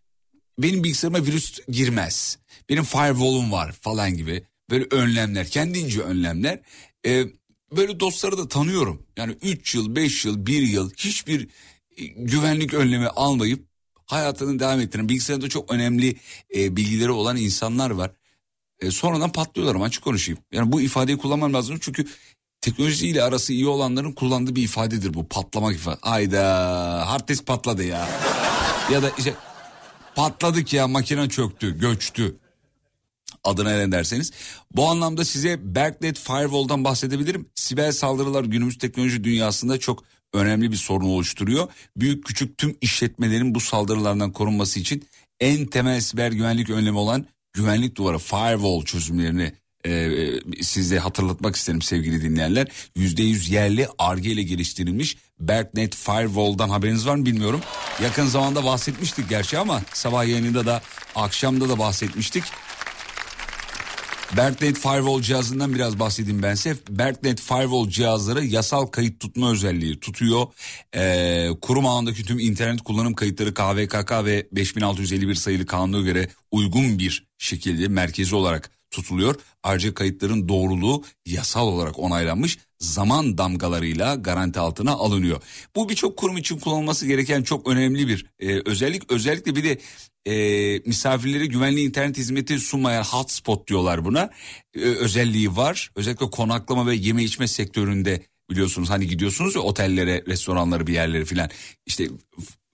benim bilgisayarıma virüs girmez. Benim firewall'um var falan gibi böyle önlemler kendince önlemler. E, böyle dostları da tanıyorum. Yani 3 yıl 5 yıl 1 yıl hiçbir e, güvenlik önlemi almayıp hayatını devam ettiren bilgisayarda çok önemli e, bilgileri olan insanlar var e, sonradan patlıyorlar ama açık konuşayım. Yani bu ifadeyi kullanmam lazım çünkü teknolojiyle arası iyi olanların kullandığı bir ifadedir bu patlamak ifade. Ayda hard disk patladı ya. ya da işte patladık ya makine çöktü göçtü adına ne derseniz. Bu anlamda size Berknet Firewall'dan bahsedebilirim. Siber saldırılar günümüz teknoloji dünyasında çok önemli bir sorun oluşturuyor. Büyük küçük tüm işletmelerin bu saldırılardan korunması için en temel siber güvenlik önlemi olan güvenlik duvarı firewall çözümlerini e, size hatırlatmak isterim sevgili dinleyenler. %100 yerli arge ile geliştirilmiş Berknet Firewall'dan haberiniz var mı bilmiyorum. Yakın zamanda bahsetmiştik gerçi ama sabah yayınında da akşamda da bahsetmiştik. Berknet Firewall cihazından biraz bahsedeyim ben size. Berknet Firewall cihazları yasal kayıt tutma özelliği tutuyor. Ee, kurum ağındaki tüm internet kullanım kayıtları KVKK ve 5651 sayılı kanuna göre uygun bir şekilde merkezi olarak tutuluyor. Ayrıca kayıtların doğruluğu yasal olarak onaylanmış zaman damgalarıyla garanti altına alınıyor. Bu birçok kurum için kullanılması gereken çok önemli bir e, özellik. Özellikle bir de e, misafirlere güvenli internet hizmeti sunmayan hotspot diyorlar buna. E, özelliği var. Özellikle konaklama ve yeme içme sektöründe biliyorsunuz hani gidiyorsunuz ya otellere, restoranlara bir yerlere filan. İşte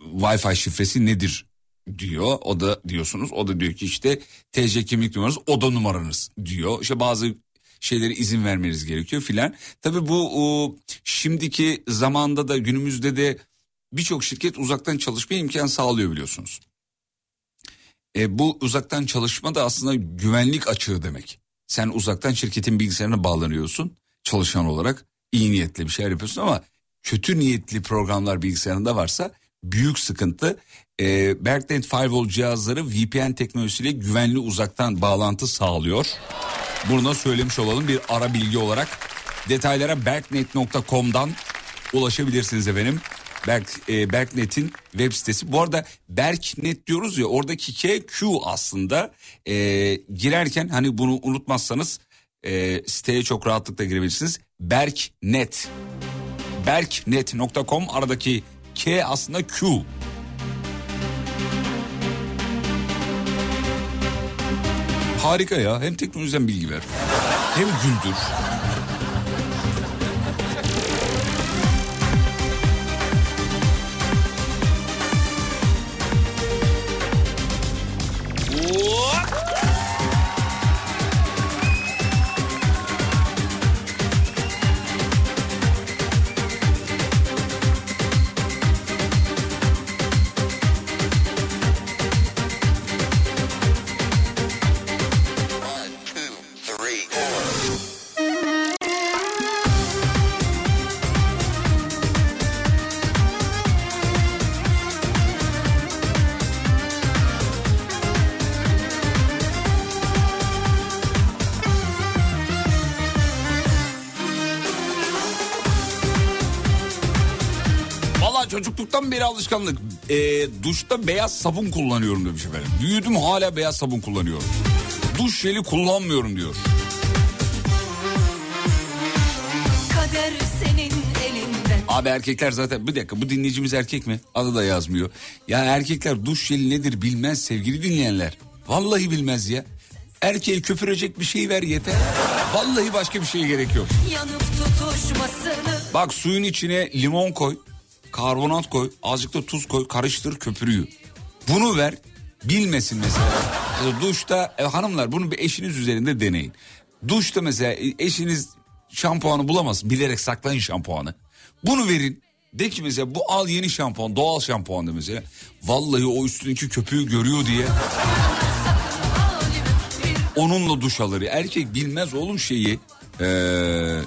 Wi-Fi şifresi nedir diyor. O da diyorsunuz. O da diyor ki işte TC kimlik numaranız oda numaranız diyor. İşte bazı şeylere izin vermeniz gerekiyor filan. Tabii bu o, şimdiki zamanda da günümüzde de birçok şirket uzaktan çalışma imkan sağlıyor biliyorsunuz. E, bu uzaktan çalışma da aslında güvenlik açığı demek. Sen uzaktan şirketin bilgisayarına bağlanıyorsun çalışan olarak iyi niyetli bir şeyler yapıyorsun ama kötü niyetli programlar bilgisayarında varsa büyük sıkıntı. E, Berknet Firewall cihazları VPN teknolojisiyle güvenli uzaktan bağlantı sağlıyor. Bunu da söylemiş olalım bir ara bilgi olarak. Detaylara berknet.com'dan ulaşabilirsiniz efendim. Berk, e, Berknet'in web sitesi. Bu arada Berknet diyoruz ya oradaki K Q aslında e, girerken hani bunu unutmazsanız e, siteye çok rahatlıkla girebilirsiniz. Berknet. Berknet.com aradaki K aslında Q. Harika ya. Hem teknolojiden bilgi ver. Hem güldür. Beri alışkanlık. Ee, duşta beyaz sabun kullanıyorum demiş efendim. Büyüdüm hala beyaz sabun kullanıyorum. Duş jeli kullanmıyorum diyor. Abi erkekler zaten bir dakika bu dinleyicimiz erkek mi? Adı da yazmıyor. Ya erkekler duş jeli nedir bilmez sevgili dinleyenler. Vallahi bilmez ya. Erkeğe köpürecek bir şey ver yeter. Vallahi başka bir şeye gerek yok. Bak suyun içine limon koy, karbonat koy, azıcık da tuz koy, karıştır köpürüyor. Bunu ver, bilmesin mesela. Duşta e, hanımlar bunu bir eşiniz üzerinde deneyin. Duşta mesela e, eşiniz şampuanı bulamaz, bilerek saklayın şampuanı. Bunu verin. De ki mesela bu al yeni şampuan, doğal şampuan da mesela. Vallahi o üstündeki köpüğü görüyor diye. Onunla duş alır. Erkek bilmez oğlum şeyi. Ee,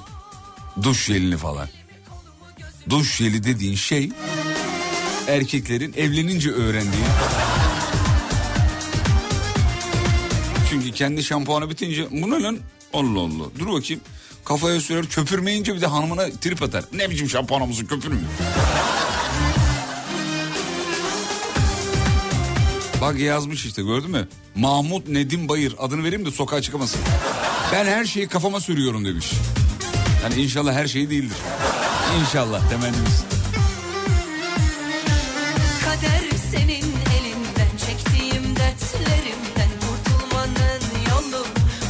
duş jelini falan. Duş jeli dediğin şey erkeklerin evlenince öğrendiği. Çünkü kendi şampuanı bitince bu ne lan? Allah Allah. Dur bakayım. Kafaya sürer köpürmeyince bir de hanımına trip atar. Ne biçim şampuanımızı köpürmüyor. Bak yazmış işte gördün mü? Mahmut Nedim Bayır adını vereyim de sokağa çıkamasın. Ben her şeyi kafama sürüyorum demiş. Yani inşallah her şey değildir. İnşallah temennimiz. Kader senin elinden çektiğim dertlerimden kurtulmanın yolu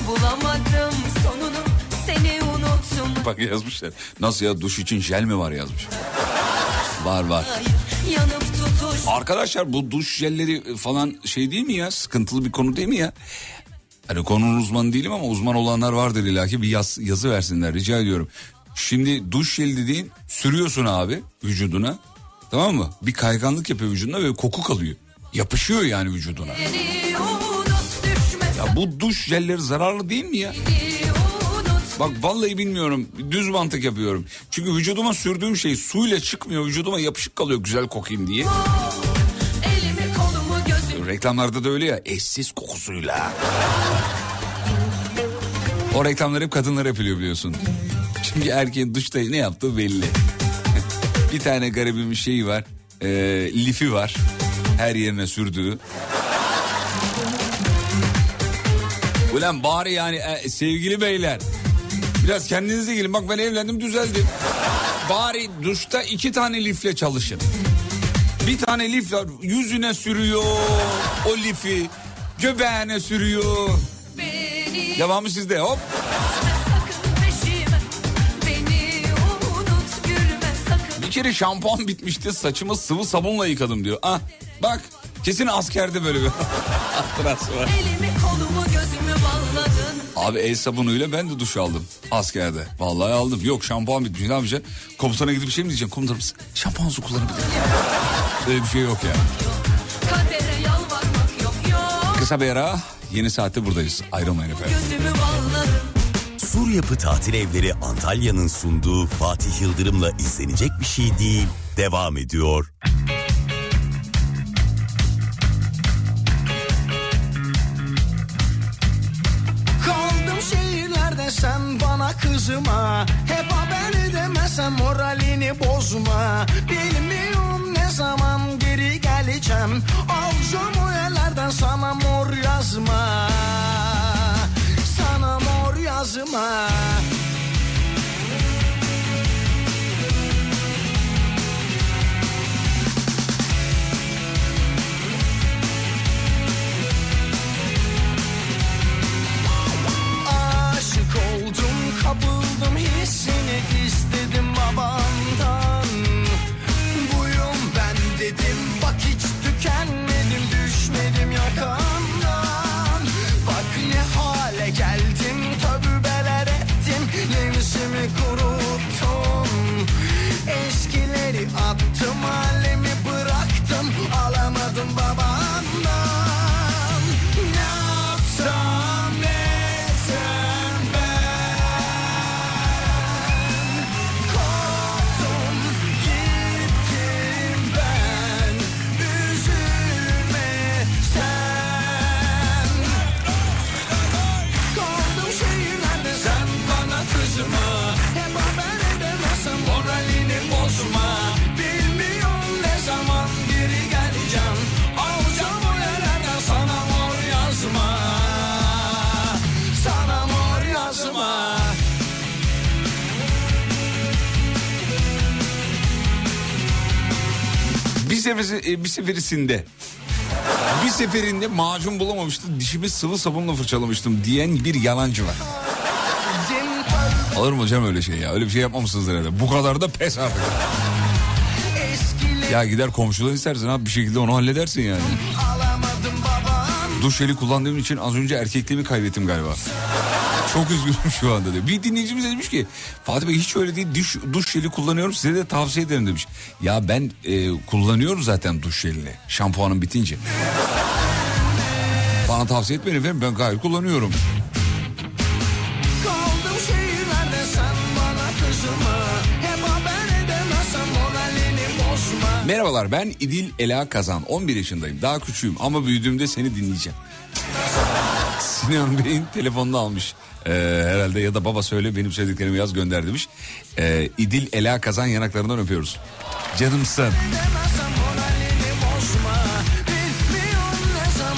bulamadım sonunu seni unuttum Bak yazmışlar. Nasıl ya duş için jel mi var yazmış. Var var. hayır yanıp tutuş Arkadaşlar bu duş jelleri falan şey değil mi ya? Sıkıntılı bir konu değil mi ya? Hani konunun uzmanı değilim ama uzman olanlar vardır illaki bir yaz, yazı versinler rica ediyorum. Şimdi duş jeli dediğin sürüyorsun abi vücuduna tamam mı? Bir kayganlık yapıyor vücuduna ve koku kalıyor. Yapışıyor yani vücuduna. Ya bu duş jelleri zararlı değil mi ya? Bak vallahi bilmiyorum. Düz mantık yapıyorum. Çünkü vücuduma sürdüğüm şey suyla çıkmıyor. Vücuduma yapışık kalıyor güzel kokayım diye. elimi kolumu Reklamlarda da öyle ya eşsiz kokusuyla. O reklamlar hep kadınlar yapılıyor biliyorsun. Çünkü erkeğin duşta ne yaptığı belli. bir tane garibim şeyi var. E, lifi var. Her yerine sürdüğü. Ulan bari yani e, sevgili beyler. Biraz kendinize gelin. Bak ben evlendim düzeldim. Bari duşta iki tane lifle çalışın. Bir tane lif var yüzüne sürüyor o lifi göbeğine sürüyor. Devamı sizde hop. Bir kere şampuan bitmişti saçımı sıvı sabunla yıkadım diyor. Ah bak kesin askerde böyle bir hatırası var. elimi kolumu gözümü bağladın Abi el sabunuyla ben de duş aldım askerde. Vallahi aldım. Yok şampuan bitmiş ne yapacaksın? Komutana gidip bir şey mi diyeceksin? Komutanım şampuan su kullanabilir miyim? Öyle bir şey yok yani. yok yok Kısa bir ara yeni saatte buradayız. Ayrılmayın efendim. Sur Yapı Tatil Evleri Antalya'nın sunduğu Fatih Yıldırım'la izlenecek bir şey değil. Devam ediyor. Kaldım şehirlerde sen bana kızma Hep haber demesem moralini bozma Bilmiyorum ne zaman geri geleceğim o yerlerden sana mor seferi, e, bir seferisinde bir seferinde macun bulamamıştım dişimi sıvı sabunla fırçalamıştım diyen bir yalancı var. Olur mu hocam öyle şey ya? Öyle bir şey yapmamışsınız herhalde. Bu kadar da pes artık. Ya gider komşudan istersin abi bir şekilde onu halledersin yani. Duş jeli kullandığım için az önce erkekliğimi kaybettim galiba. Çok üzgünüm şu anda diyor. Bir dinleyicimiz demiş ki Fatih Bey hiç öyle değil duş, duş jeli kullanıyorum size de tavsiye ederim demiş. Ya ben e, kullanıyorum zaten duş jelini şampuanım bitince. Bana tavsiye etmeyin efendim ben gayet kullanıyorum. Merhabalar ben İdil Ela Kazan 11 yaşındayım daha küçüğüm ama büyüdüğümde seni dinleyeceğim. Sinan Bey'in telefonunu almış Ee, herhalde ya da baba söyle benim söylediklerimi yaz gönder demiş. Ee, İdil Ela Kazan yanaklarından öpüyoruz. Canımsın.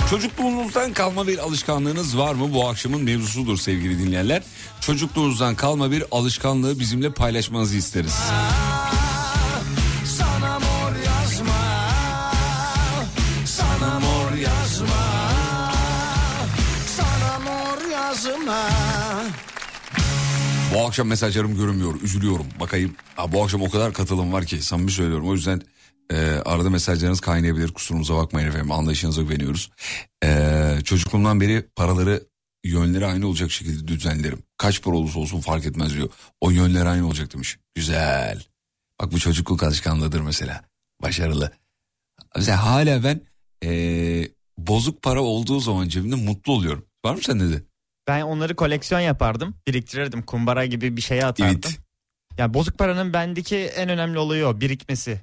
Çocukluğunuzdan kalma bir alışkanlığınız var mı? Bu akşamın mevzusudur sevgili dinleyenler. Çocukluğunuzdan kalma bir alışkanlığı bizimle paylaşmanızı isteriz. Sana mor yazma Bu akşam mesajlarım görünmüyor. Üzülüyorum. Bakayım. Ha, bu akşam o kadar katılım var ki samimi söylüyorum. O yüzden e, arada mesajlarınız kaynayabilir. Kusurumuza bakmayın efendim. Anlayışınıza güveniyoruz. E, çocukluğumdan beri paraları yönleri aynı olacak şekilde düzenlerim. Kaç para olursa olsun fark etmez diyor. O yönler aynı olacak demiş. Güzel. Bak bu çocukluk alışkanlığıdır mesela. Başarılı. Mesela hala ben e, bozuk para olduğu zaman cebimde mutlu oluyorum. Var mı sende de? Ben onları koleksiyon yapardım. Biriktirirdim. Kumbara gibi bir şeye atardım. Evet. Ya bozuk paranın bendeki en önemli olayı o birikmesi.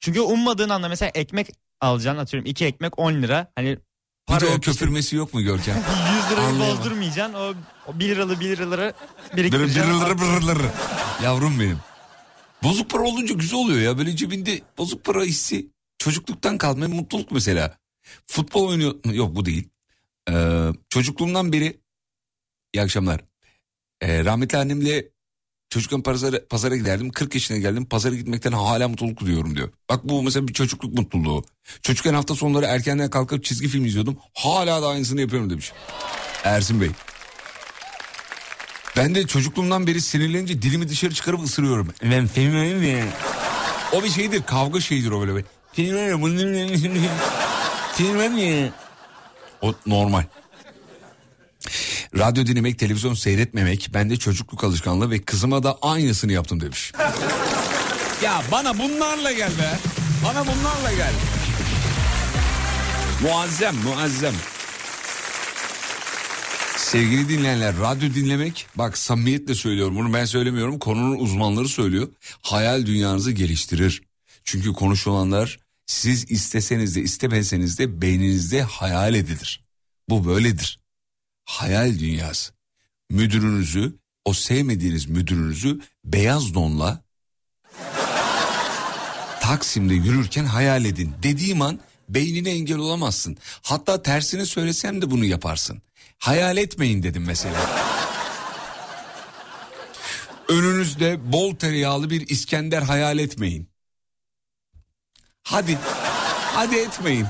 Çünkü ummadığın anda mesela ekmek alacaksın atıyorum iki ekmek 10 lira. Hani para o yok işte. köpürmesi yok mu Görkem? 100 lirayı Anlayamam. bozdurmayacaksın. O, o 1 liralı 1 liraları biriktireceksin. bırılırı bırılırı. Yavrum benim. Bozuk para olunca güzel oluyor ya. Böyle cebinde bozuk para hissi. Çocukluktan kalma mutluluk mesela. Futbol oynuyor. Yok bu değil. Ee, çocukluğumdan beri iyi akşamlar. Ee, rahmetli annemle çocukken pazara, pazara giderdim. 40 yaşına geldim. Pazara gitmekten hala mutluluk duyuyorum diyor. Bak bu mesela bir çocukluk mutluluğu. Çocukken hafta sonları erkenden kalkıp çizgi film izliyordum. Hala da aynısını yapıyorum demiş. Ersin Bey. Ben de çocukluğumdan beri sinirlenince dilimi dışarı çıkarıp ısırıyorum. Ben sevmiyorum ya. O bir şeydir kavga şeyidir o böyle. Sevmiyorum bunu- Sevmiyorum ya. O normal. Radyo dinlemek, televizyon seyretmemek bende çocukluk alışkanlığı ve kızıma da aynısını yaptım demiş. ya bana bunlarla gel be. Bana bunlarla gel. Muazzem, muazzem. Sevgili dinleyenler radyo dinlemek bak samimiyetle söylüyorum bunu ben söylemiyorum konunun uzmanları söylüyor. Hayal dünyanızı geliştirir. Çünkü konuşulanlar siz isteseniz de istemeseniz de beyninizde hayal edilir. Bu böyledir. Hayal dünyası. Müdürünüzü o sevmediğiniz müdürünüzü beyaz donla Taksim'de yürürken hayal edin. Dediğim an beynine engel olamazsın. Hatta tersini söylesem de bunu yaparsın. Hayal etmeyin dedim mesela. Önünüzde bol tereyağlı bir İskender hayal etmeyin. Hadi, hadi etmeyin.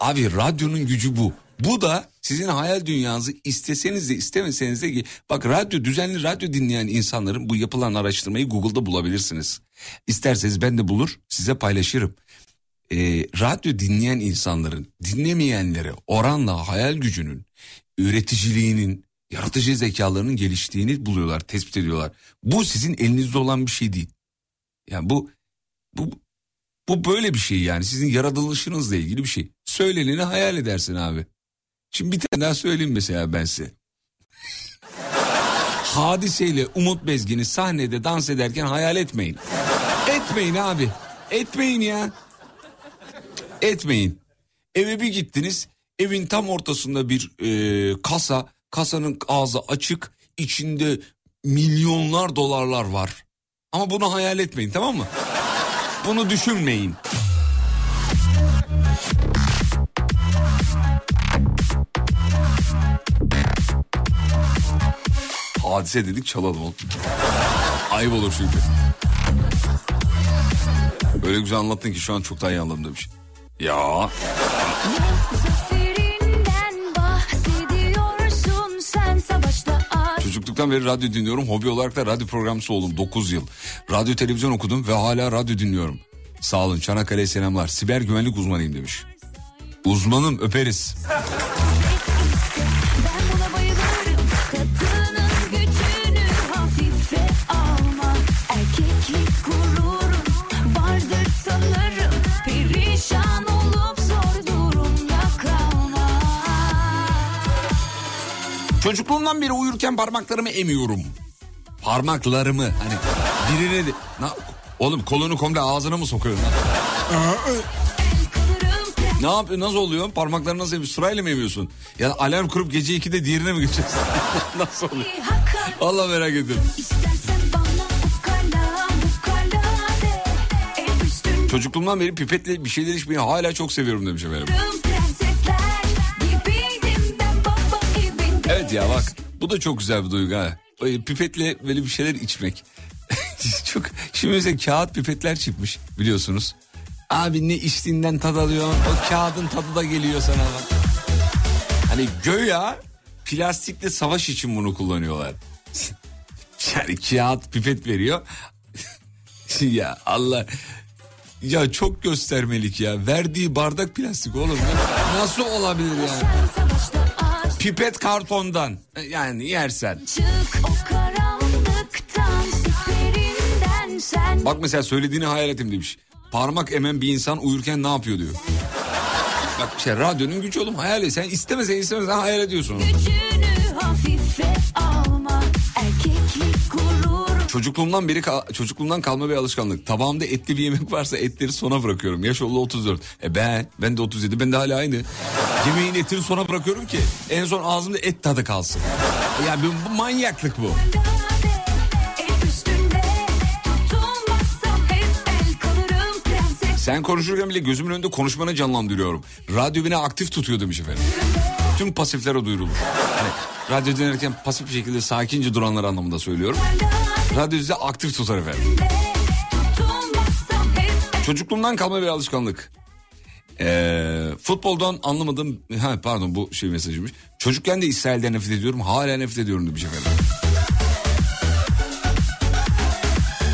Abi radyonun gücü bu. Bu da sizin hayal dünyanızı isteseniz de istemeseniz de bak radyo düzenli radyo dinleyen insanların bu yapılan araştırmayı Google'da bulabilirsiniz. İsterseniz ben de bulur size paylaşırım. Ee, radyo dinleyen insanların dinlemeyenlere oranla hayal gücünün, üreticiliğinin, yaratıcı zekalarının geliştiğini buluyorlar, tespit ediyorlar. Bu sizin elinizde olan bir şey değil. Yani bu bu bu böyle bir şey yani sizin yaratılışınızla ilgili bir şey. Söyleneni hayal edersin abi. Şimdi bir tane daha söyleyeyim mesela ben size. Hadiseyle Umut Bezgin'i sahnede dans ederken hayal etmeyin. Etmeyin abi. Etmeyin ya. Etmeyin. Eve bir gittiniz. Evin tam ortasında bir e, kasa. Kasanın ağzı açık. içinde milyonlar dolarlar var. Ama bunu hayal etmeyin tamam mı? Bunu düşünmeyin. Hadise dedik çalalım oğlum. Ayıp olur çünkü. Öyle güzel anlattın ki şu an çok daha iyi anladım demiş. Ya çocukluktan beri radyo dinliyorum. Hobi olarak da radyo programcısı oldum 9 yıl. Radyo televizyon okudum ve hala radyo dinliyorum. Sağ olun Çanakkale'ye selamlar. Siber güvenlik uzmanıyım demiş. Uzmanım öperiz. Çocukluğumdan beri uyurken parmaklarımı emiyorum. Parmaklarımı hani birine de... Na, oğlum kolunu komple ağzına mı sokuyorsun? Ne yapıyor? Nasıl oluyor? Parmaklarını nasıl emiyorsun? Sırayla mı emiyorsun? Ya alarm kurup gece 2'de diğerine mi geçeceksin? nasıl oluyor? Vallahi merak ediyorum. Çocukluğumdan beri pipetle bir şeyler içmeyi hala çok seviyorum demiş efendim. Evet ya bak bu da çok güzel bir duygu ha. Pipetle böyle bir şeyler içmek. çok şimdi mesela kağıt pipetler çıkmış biliyorsunuz. Abi ne içtiğinden tad alıyorsun. O kağıdın tadı da geliyor sana bak. Hani göya plastikle savaş için bunu kullanıyorlar. yani kağıt pipet veriyor. ya Allah. Ya çok göstermelik ya. Verdiği bardak plastik oğlum. Nasıl olabilir yani? Pipet kartondan. Yani yersen. Bak mesela söylediğini hayal ettim demiş. Parmak emen bir insan uyurken ne yapıyor diyor. Bak işte radyonun gücü oğlum hayal et. Sen istemesen istemesen hayal ediyorsun onu. Çocukluğumdan beri kal- çocukluğumdan kalma bir alışkanlık. Tabağımda etli bir yemek varsa etleri sona bırakıyorum. Yaş oldu 34. E ben ben de 37 ben de hala aynı. Yemeğin etini sona bırakıyorum ki en son ağzımda et tadı kalsın. Ya bu, bu manyaklık bu. Sen konuşurken bile gözümün önünde konuşmanı canlandırıyorum. Radyo beni aktif tutuyor demiş efendim. Tüm pasiflere duyurulur. Hani radyo dinlerken pasif bir şekilde sakince duranlar anlamında söylüyorum. Radyo sizi aktif tutar efendim. Çocukluğumdan kalma bir alışkanlık. Ee, futboldan anlamadım. Ha, pardon bu şey mesajıymış. Çocukken de İsrail'den nefret ediyorum. Hala nefret ediyorum demiş efendim.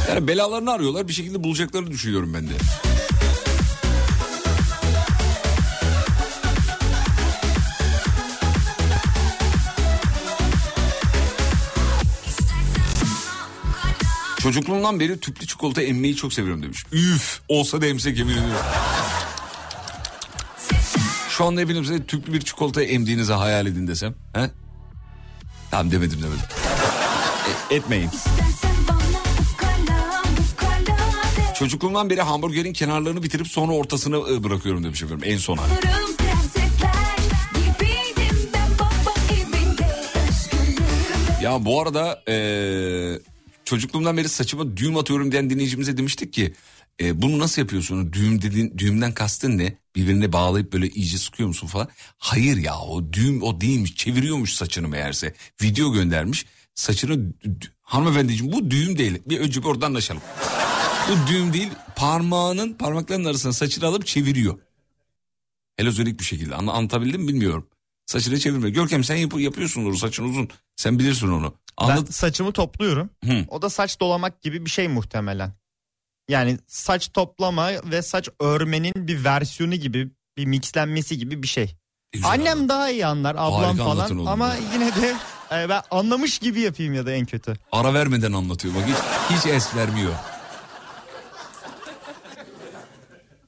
Yani belalarını arıyorlar bir şekilde bulacaklarını düşünüyorum ben de. Çocukluğumdan beri tüplü çikolata emmeyi çok seviyorum demiş. Üf olsa da emsek yemin ediyorum. Şu anda hepiniz size tüplü bir çikolata emdiğinizi hayal edin desem. He? Tamam demedim demedim. E, etmeyin. Çocukluğumdan beri hamburgerin kenarlarını bitirip sonra ortasını e, bırakıyorum demiş efendim en sona. Ya bu arada e, çocukluğumdan beri saçıma düğüm atıyorum diyen dinleyicimize demiştik ki e, bunu nasıl yapıyorsun? Düğüm dediğin, düğümden kastın ne? Birbirine bağlayıp böyle iyice sıkıyor musun falan? Hayır ya o düğüm o değilmiş çeviriyormuş saçını meğerse. Video göndermiş saçını hanımefendiciğim bu düğüm değil. Bir önce bir oradan anlaşalım. bu düğüm değil parmağının parmaklarının arasına saçını alıp çeviriyor. Helozonik bir şekilde Anla, anlatabildim mi bilmiyorum. Saçını çevirme. Görkem sen yap- yapıyorsundur saçın uzun. Sen bilirsin onu. Ben Anladın? saçımı topluyorum. Hı. O da saç dolamak gibi bir şey muhtemelen. Yani saç toplama ve saç örmenin bir versiyonu gibi bir mixlenmesi gibi bir şey. Güzel Annem daha iyi anlar ablam Harika falan ama yine de e, ben anlamış gibi yapayım ya da en kötü. Ara vermeden anlatıyor bak hiç, hiç es vermiyor.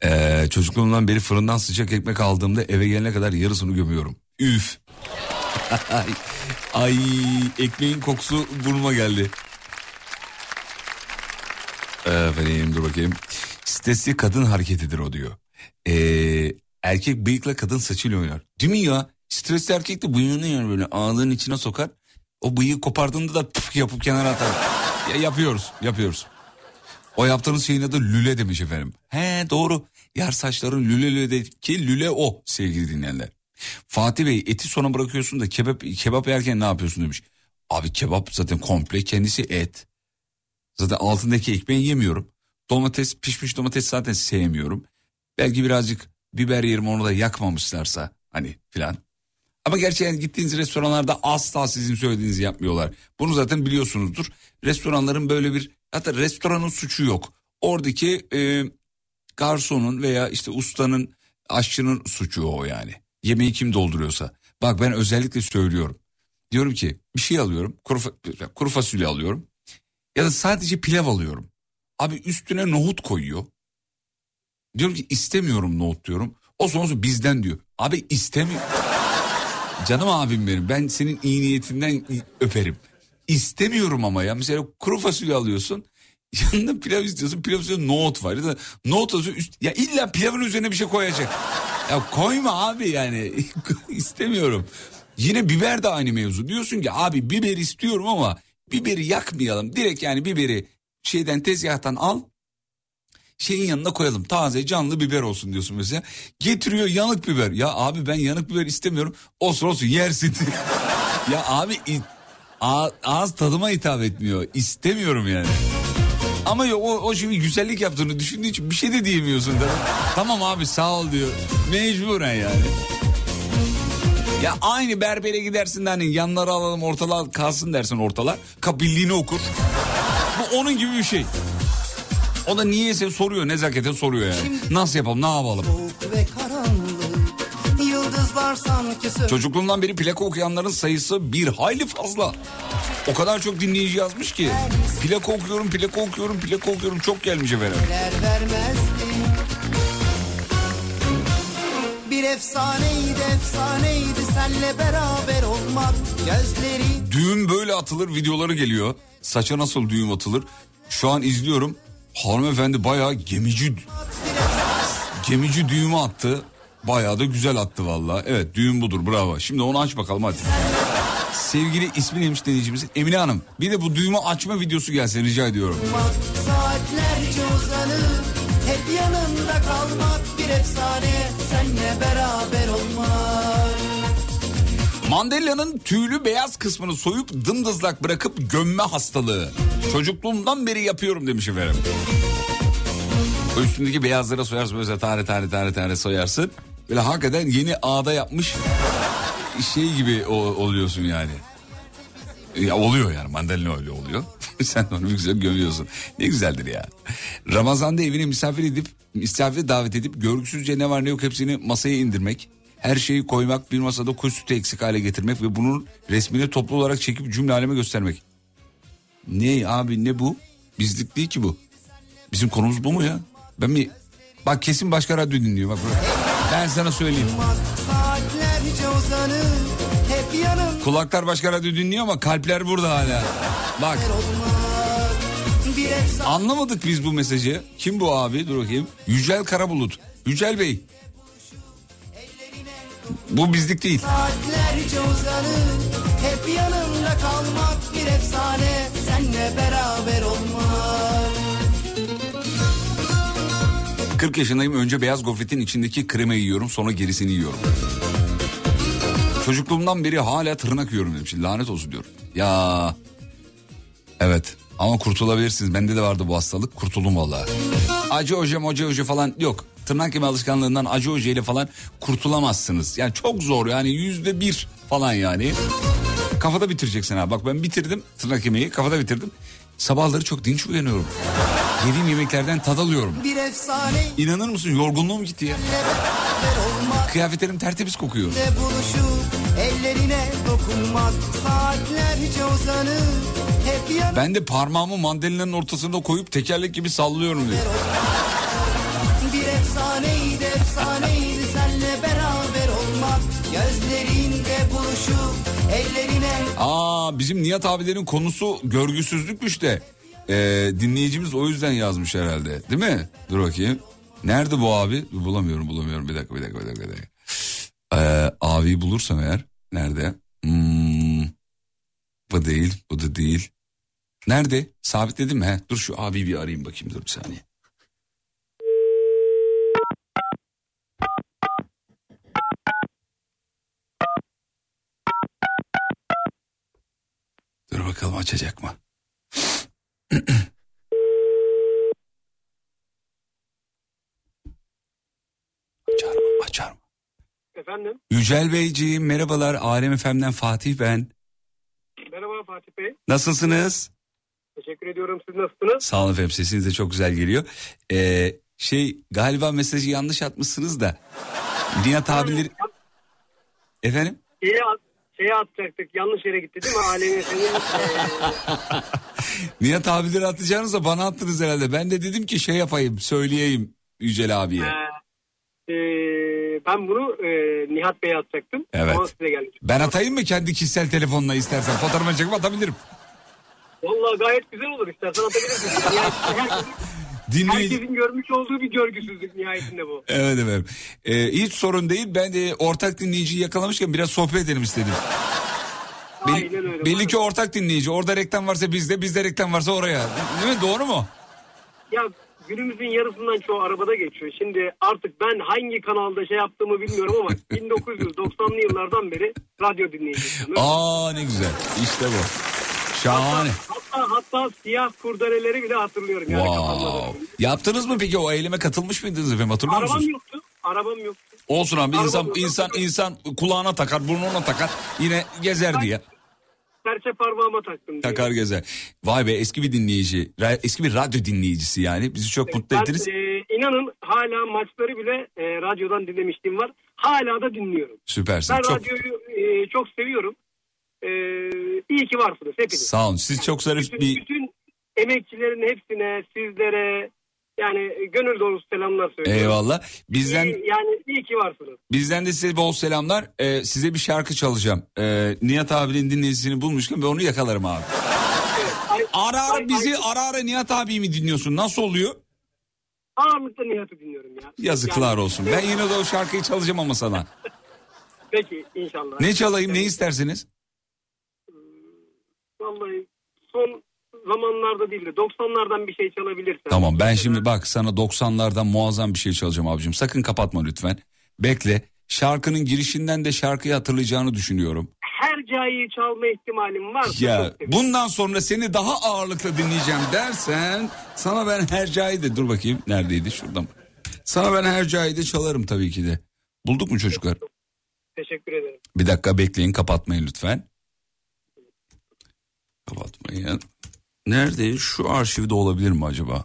Ee, çocukluğumdan beri fırından sıcak ekmek aldığımda eve gelene kadar yarısını gömüyorum. Üf. Ay, ekmeğin kokusu burnuma geldi. Efendim dur bakayım. Stresli kadın hareketidir o diyor. Ee, erkek bıyıkla kadın saçıyla oynar. Değil mi ya? Stresli erkek de bıyığını yani böyle ağzının içine sokar. O bıyığı kopardığında da pıf yapıp kenara atar. ya yapıyoruz, yapıyoruz. O yaptığınız şeyin adı lüle demiş efendim. He doğru. Yar saçların lüle lüle ki lüle o sevgili dinleyenler. Fatih Bey eti sona bırakıyorsun da kebap, kebap yerken ne yapıyorsun demiş. Abi kebap zaten komple kendisi et. Zaten altındaki ekmeği yemiyorum. Domates pişmiş domates zaten sevmiyorum. Belki birazcık biber yerim onu da yakmamışlarsa hani filan. Ama yani gittiğiniz restoranlarda asla sizin söylediğinizi yapmıyorlar. Bunu zaten biliyorsunuzdur. Restoranların böyle bir hatta restoranın suçu yok. Oradaki e, garsonun veya işte ustanın aşçının suçu o yani. Yemeği kim dolduruyorsa. Bak ben özellikle söylüyorum. Diyorum ki bir şey alıyorum kuru, kuru fasulye alıyorum ya da sadece pilav alıyorum. Abi üstüne nohut koyuyor. Diyorum ki istemiyorum nohut diyorum. O sonra bizden diyor. Abi istemiyor. Canım abim benim ben senin iyi niyetinden öperim. İstemiyorum ama ya mesela kuru fasulye alıyorsun. Yanında pilav istiyorsun pilav istiyorsun nohut var. Ya da nohut alıyorsun üst, ya illa pilavın üzerine bir şey koyacak. Ya koyma abi yani istemiyorum. Yine biber de aynı mevzu. Diyorsun ki abi biber istiyorum ama biberi yakmayalım. Direkt yani biberi şeyden tezgahtan al şeyin yanına koyalım. Taze canlı biber olsun diyorsun mesela. Getiriyor yanık biber. Ya abi ben yanık biber istemiyorum. Olsun olsun yersin. ya abi ağız tadıma hitap etmiyor. İstemiyorum yani. Ama yok o, o şimdi güzellik yaptığını düşündüğü için bir şey de diyemiyorsun. Tabii. tamam abi sağ ol diyor. Mecburen yani. Ya aynı berbere gidersin de hani yanları alalım ortalar kalsın dersin ortalar. Kabilliğini okur. Bu onun gibi bir şey. O da niyeyse soruyor nezaketen soruyor yani. Nasıl yapalım ne yapalım? Soğuk ve sö- Çocukluğumdan beri plaka okuyanların sayısı bir hayli fazla. O kadar çok dinleyici yazmış ki. Plaka okuyorum, plaka okuyorum, plaka okuyorum. Çok gelmiş efendim. Bir efsaneydi efsaneydi senle beraber olmak Gözleri Düğüm böyle atılır videoları geliyor. Saça nasıl düğüm atılır? Şu an izliyorum. Hanımefendi bayağı gemici gemici düğümü attı. Bayağı da güzel attı valla. Evet düğüm budur bravo. Şimdi onu aç bakalım hadi. Sevgili ismi neymiş deneyicimizin? Emine Hanım. Bir de bu düğümü açma videosu gelsin rica ediyorum. saatlerce uzanıp Hep yanında kalmak bir efsane Senle beraber olmak Mandalina'nın tüylü beyaz kısmını soyup dımdızlak bırakıp gömme hastalığı. Çocukluğumdan beri yapıyorum demiş efendim. O üstündeki beyazlara soyarsın böyle tane tane tane tane soyarsın. Böyle hakikaten yeni ağda yapmış şey gibi oluyorsun yani. Ya oluyor yani mandalina öyle oluyor. Sen onu bir güzel gömüyorsun. Ne güzeldir ya. Ramazan'da evine misafir edip misafir davet edip görgüsüzce ne var ne yok hepsini masaya indirmek. Her şeyi koymak bir masada kuş sütü eksik hale getirmek ve bunun resmini toplu olarak çekip cümle aleme göstermek. Ne abi ne bu? Bizlik değil ki bu. Bizim konumuz bu mu ya? Ben mi? Bak kesin başka radyo dinliyor bak. Ben sana söyleyeyim. Kulaklar başka radyo dinliyor ama kalpler burada hala. Bak anlamadık biz bu mesajı. Kim bu abi? Dur bakayım. Yücel Karabulut. Yücel Bey. Bu bizlik değil. Uzanıp hep yanında kalmak bir efsane senle beraber olmak 40 yaşındayım önce beyaz gofretin içindeki kremayı yiyorum sonra gerisini yiyorum. Çocukluğumdan beri hala tırnak yiyorum demiş. Lanet olsun diyorum. Ya evet ama kurtulabilirsiniz. Bende de vardı bu hastalık. Kurtuldum vallahi. Acı oje acı oje falan yok. Tırnak yeme alışkanlığından acı ojeyle falan kurtulamazsınız. Yani çok zor yani yüzde bir falan yani. Kafada bitireceksin ha. Bak ben bitirdim tırnak yemeği kafada bitirdim. Sabahları çok dinç uyanıyorum. Yediğim yemeklerden tad alıyorum. bir efsane İnanır mısın yorgunluğum gitti ya. Kıyafetlerim tertemiz kokuyor. ellerine dokunmak saatlerce yanında Ben de parmağımı mandalinanın ortasına koyup tekerlek gibi sallıyorum diyor. bir efsaneydi efsaneydi senle beraber olmak gözlerinde buluşup ellerine Aa bizim Nihat abilerin konusu görgüsüzlükmüş de. Ee, dinleyicimiz o yüzden yazmış herhalde. Değil mi? Dur bakayım. Nerede bu abi? Bulamıyorum bulamıyorum. Bir dakika bir dakika bir dakika. Bir dakika. Ee, abiyi bulursam eğer. Nerede? Hmm, bu değil bu da değil. Nerede? Sabitledim mi? He? Dur şu abiyi bir arayayım bakayım dur bir saniye. Dur bakalım açacak mı? açar mı? Açar mı? Efendim? Yücel Beyciğim merhabalar. Alem FM'den Fatih ben. Merhaba Fatih Bey. Nasılsınız? Teşekkür ediyorum. Siz nasılsınız? Sağ olun efendim. Sesiniz de çok güzel geliyor. Ee, şey galiba mesajı yanlış atmışsınız da. Nihat abileri... Efendim? Şeye, at, şeye atacaktık. Yanlış yere gitti değil mi? Alem FM'in... Nihat abileri atacağınızda bana attınız herhalde. Ben de dedim ki şey yapayım söyleyeyim Yücel abiye. e, ben bunu e, Nihat Bey'e atacaktım. Evet. Ama size geldi. Ben atayım mı kendi kişisel telefonla istersen? Fotoğrafını çekip atabilirim. Vallahi gayet güzel olur. İstersen herkesin, Dinleyici... herkesin görmüş olduğu bir görgüsüzlük nihayetinde bu. Evet efendim. Ee, hiç sorun değil. Ben de ortak dinleyiciyi yakalamışken biraz sohbet edelim istedim. Belli, Aynen öyle. belli ki ortak dinleyici. Orada reklam varsa bizde, bizde reklam varsa oraya. Değil mi? Doğru mu? Ya günümüzün yarısından çoğu arabada geçiyor. Şimdi artık ben hangi kanalda şey yaptığımı bilmiyorum ama 1990'lı yıllardan beri radyo dinleyicisiyim. Aa ne güzel. İşte bu. Şahane. Hatta, hatta siyah kurdeleleri bile hatırlıyorum. Yani. Wow. Yaptınız mı peki o eyleme katılmış mıydınız efendim hatırlıyor Arabam musunuz? yoktu. Arabam yoktu. Olsun abi Arabam insan yoktu. insan insan kulağına takar burnuna takar yine gezer diye Serçe parmağıma taktım. diye. takar gezer. Vay be eski bir dinleyici eski bir radyo dinleyicisi yani bizi çok mutlu Ben ettiniz. e, inanın hala maçları bile e, radyodan dinlemişliğim var. Hala da dinliyorum. Süpersin Ben çok radyoyu e, çok seviyorum. E, iyi ki varsınız hepiniz. sağ olun siz çok zarif bütün, bir bütün emekçilerin hepsine, sizlere yani gönül dolusu selamlar söylüyorum. eyvallah bizden İyi- yani iyi ki varsınız. bizden de size bol selamlar Ee, size bir şarkı çalacağım Ee, Nihat abinin dinleyicisini bulmuşken ben onu yakalarım abi. Ay- Ara ara ay- bizi ay- ara ara Nihat abi mi dinliyorsun nasıl oluyor? ağırlıkla Nihat'ı dinliyorum ya. Yazıklar Yani- olsun ben yine de o şarkıyı çalacağım ama sana. Peki inşallah. Ne çalayım ne isterseniz? Vallahi son zamanlarda değil de 90'lardan bir şey çalabilirsen. Tamam ben şimdi bak sana 90'lardan muazzam bir şey çalacağım abicim. Sakın kapatma lütfen. Bekle. Şarkının girişinden de şarkıyı hatırlayacağını düşünüyorum. Her cayı çalma ihtimalim var. Ya bundan sonra seni daha ağırlıklı dinleyeceğim dersen sana ben Hercai'yi de dur bakayım neredeydi şuradan. Sana ben Hercai'yi de çalarım tabii ki de. Bulduk mu çocuklar? Teşekkür ederim. Bir dakika bekleyin kapatmayın lütfen. Kapatmayın. Nerede? Şu arşivde olabilir mi acaba?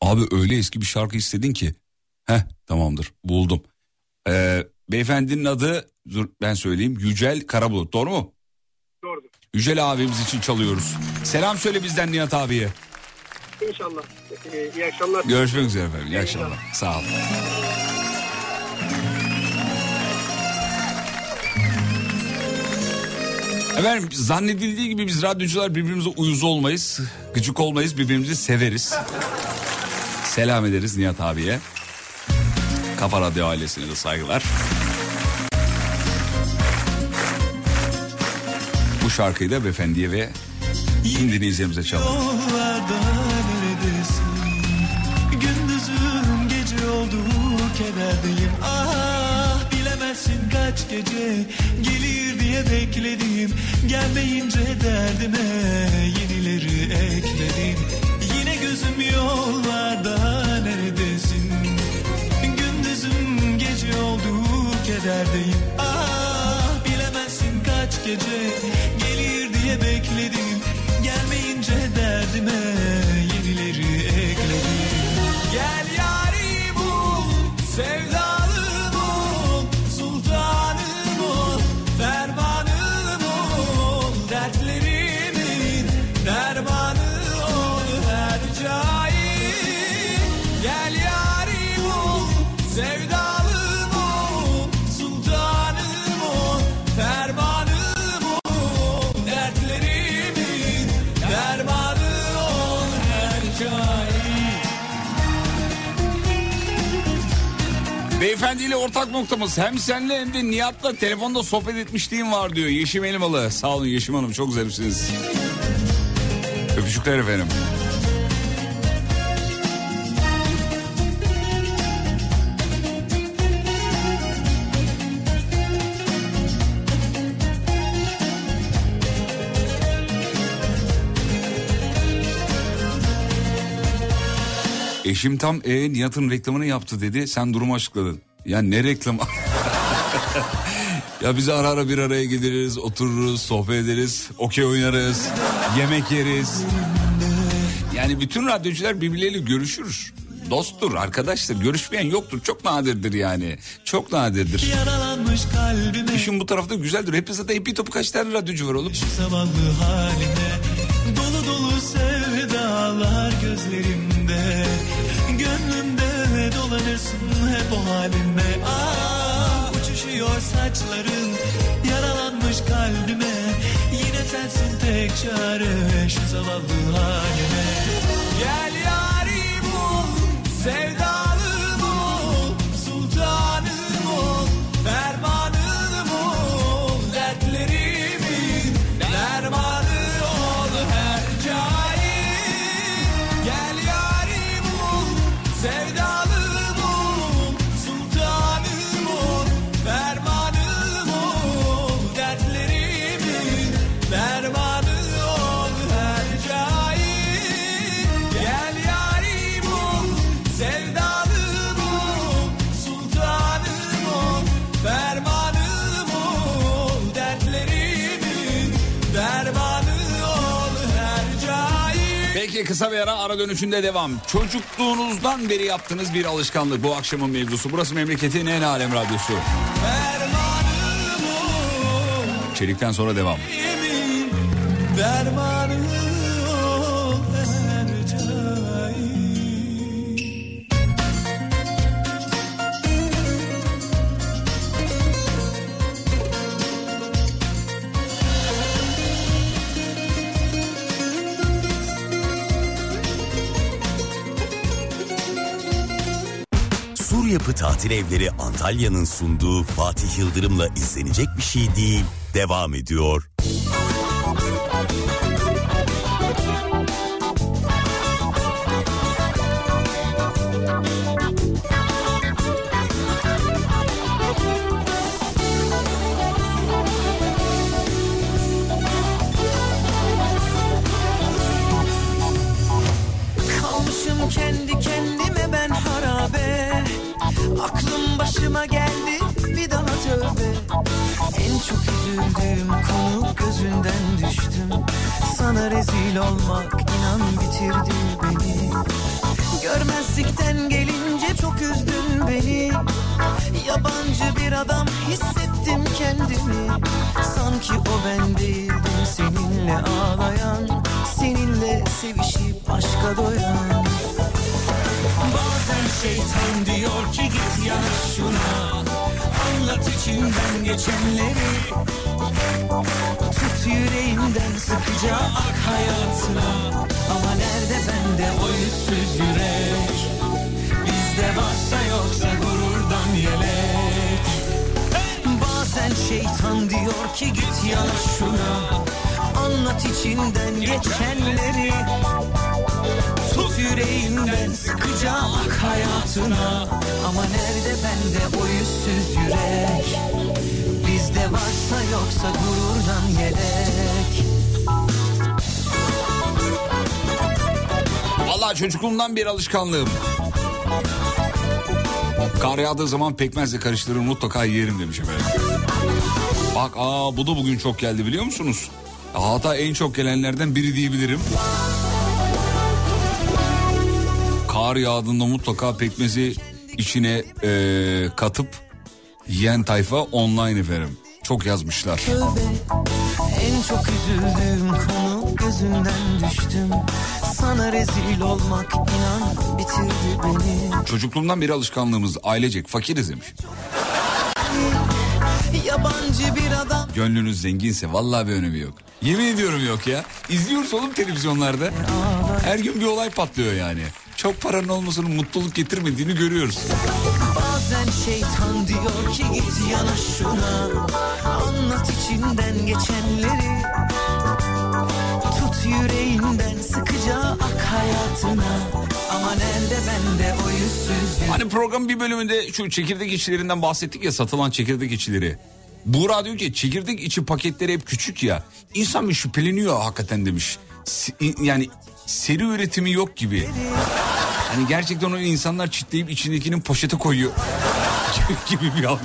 Abi öyle eski bir şarkı istedin ki. Heh tamamdır buldum. Ee, beyefendinin adı dur ben söyleyeyim Yücel Karabulut doğru mu? Doğrudur. Yücel abimiz için çalıyoruz. Selam söyle bizden Nihat abiye. İnşallah. Ee, iyi akşamlar. Görüşmek üzere efendim. İyi akşamlar. Sağ olun. Efendim zannedildiği gibi biz radyocular birbirimize uyuz olmayız. Gıcık olmayız birbirimizi severiz. Selam ederiz Nihat abiye. Kafa Radyo ailesine de saygılar. Bu şarkıyı da beyefendiye ve dinleyicilerimize çalalım. Kaç gece gelir diye bekledim. Gelmeyince derdime yenileri ekledim. Yine gözüm yollarda neredesin? Gündüzüm gece oldu kederdeyim. Ah bilemezsin kaç gece gelir diye bekledim. Gelmeyince derdime Beyefendiyle ortak noktamız hem senle hem de Nihat'la telefonda sohbet etmişliğim var diyor. Yeşim Elmalı. Sağ olun Yeşim Hanım çok zarifsiniz. Öpücükler efendim. Eşim tam e, Nihat'ın reklamını yaptı dedi. Sen durumu açıkladın. Ya ne reklam? ya biz ara ara bir araya geliriz, otururuz, sohbet ederiz, okey oynarız, yemek yeriz. Yani bütün radyocular birbirleriyle görüşür. Dosttur, arkadaştır. Görüşmeyen yoktur. Çok nadirdir yani. Çok nadirdir. İşin bu tarafta güzeldir. Hepimizde de ipi topu kaç tane radyocu var oğlum? Haline Dolu dolu sevdalar gözlerimde Gönlümde dolanırsın hep o halinle ah, Uçuşuyor saçların Yaralanmış kalbime. Yine sensin tek çare Şu zavallı halime. Gel yarim ol Sevdalım kısa bir ara ara dönüşünde devam. Çocukluğunuzdan beri yaptığınız bir alışkanlık bu akşamın mevzusu. Burası memleketin en alem radyosu. Çelikten sonra devam. Yemin Yapı Tatil Evleri Antalya'nın sunduğu Fatih Yıldırım'la izlenecek bir şey değil. Devam ediyor. Başıma geldi bir daha tövbe. En çok üzüldüğüm konu gözünden düştüm. Sana rezil olmak inan bitirdi beni. Görmezlikten gelince çok üzdün beni. Yabancı bir adam hissettim kendimi. Sanki o ben değildim seninle ağlayan Seninle sevişip aşka doyan şeytan diyor ki git yana şuna. Anlat içinden geçenleri. Tut yüreğimden sıkıca ak hayatına. Ama nerede bende o yüzsüz yürek? Bizde varsa yoksa gururdan yelek. Bazen şeytan diyor ki git yana şuna. Anlat içinden geçenleri Tut yüreğimden sıkıca ak hayatına Ama nerede bende o yüzsüz yürek Bizde varsa yoksa gururdan yelek Valla çocukluğumdan bir alışkanlığım. Kar yağdığı zaman pekmezle karıştırır mutlaka yerim demiş efendim. Bak aa bu da bugün çok geldi biliyor musunuz? Hatta en çok gelenlerden biri diyebilirim. Kar yağdığında mutlaka pekmezi içine eee, katıp yiyen tayfa online efendim. Çok yazmışlar. En çok üzüldüğüm konu gözünden düştüm Sana rezil olmak inan bitirdi beni Çocukluğumdan beri alışkanlığımız ailecek fakiriz demiş. Yabancı bir adam Gönlünüz zenginse vallahi bir önemi yok. Yemin ediyorum yok ya. İzliyoruz oğlum televizyonlarda. Her gün bir olay patlıyor yani. Çok paranın olmasının mutluluk getirmediğini görüyoruz. Bazen şeytan diyor ki git yana şuna Anlat içinden geçenleri Tut yüreğinden sıkıca ak hayatına Ama nerede bende o yüzsüz yüz Hani programın bir bölümünde şu çekirdek içlerinden bahsettik ya satılan çekirdek içileri. Buğra diyor ki çekirdek içi paketleri hep küçük ya. İnsan bir şüpheleniyor hakikaten demiş. Yani seri üretimi yok gibi. Hani gerçekten o insanlar çitleyip içindekinin poşete koyuyor. gibi bir algı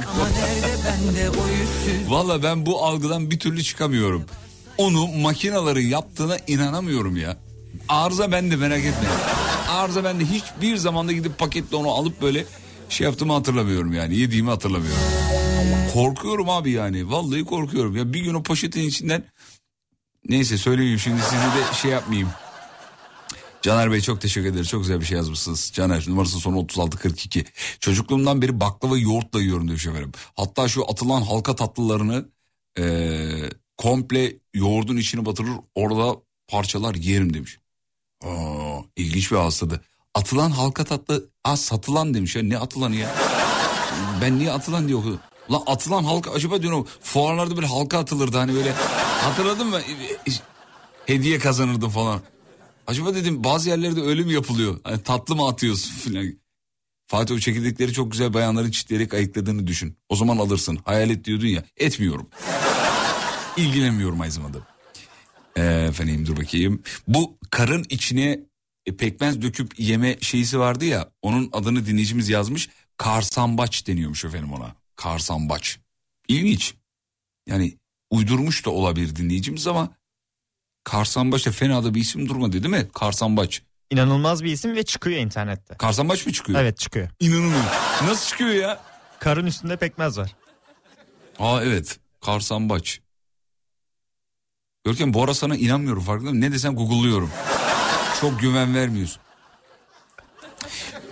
Valla ben bu algıdan bir türlü çıkamıyorum. Onu makinaların yaptığına inanamıyorum ya. Arıza bende merak etme. Arıza bende hiçbir zamanda gidip paketle onu alıp böyle şey yaptığımı hatırlamıyorum yani. Yediğimi hatırlamıyorum. Korkuyorum abi yani. Vallahi korkuyorum. Ya bir gün o poşetin içinden neyse söyleyeyim şimdi sizi de şey yapmayayım. Caner Bey çok teşekkür ederiz. Çok güzel bir şey yazmışsınız. Caner numarası sonu 3642. Çocukluğumdan beri baklava yoğurtla yiyorum demiş efendim. Hatta şu atılan halka tatlılarını eee, komple yoğurdun içine batırır orada parçalar yerim demiş. Aa, ilginç bir hastadı. Atılan halka tatlı aa, satılan demiş ya ne atılanı ya. Ben niye atılan diye okudum. Lan atılan halka acaba diyorum fuarlarda böyle halka atılırdı hani böyle hatırladın mı? Hediye kazanırdım falan. Acaba dedim bazı yerlerde öyle mi yapılıyor? Hani tatlı mı atıyorsun filan. Fatih o çekirdekleri çok güzel bayanların çitleyerek ayıkladığını düşün. O zaman alırsın. Hayal et diyordun ya. Etmiyorum. İlgilenmiyorum aynı zamanda. Ee, efendim dur bakayım. Bu karın içine e, pekmez döküp yeme şeysi vardı ya. Onun adını dinleyicimiz yazmış. Karsambaç deniyormuş efendim ona. Karsambaç. İlginç. Yani uydurmuş da olabilir dinleyicimiz ama Karsambaç da fena da bir isim durmadı değil mi? Karsambaç. İnanılmaz bir isim ve çıkıyor internette. Karsambaç mı çıkıyor? Evet çıkıyor. İnanılmıyor. Nasıl çıkıyor ya? Karın üstünde pekmez var. Aa evet. Karsambaç. Görkem bu ara sana inanmıyorum farkında mısın? Ne desem google'lıyorum. Çok güven vermiyorsun.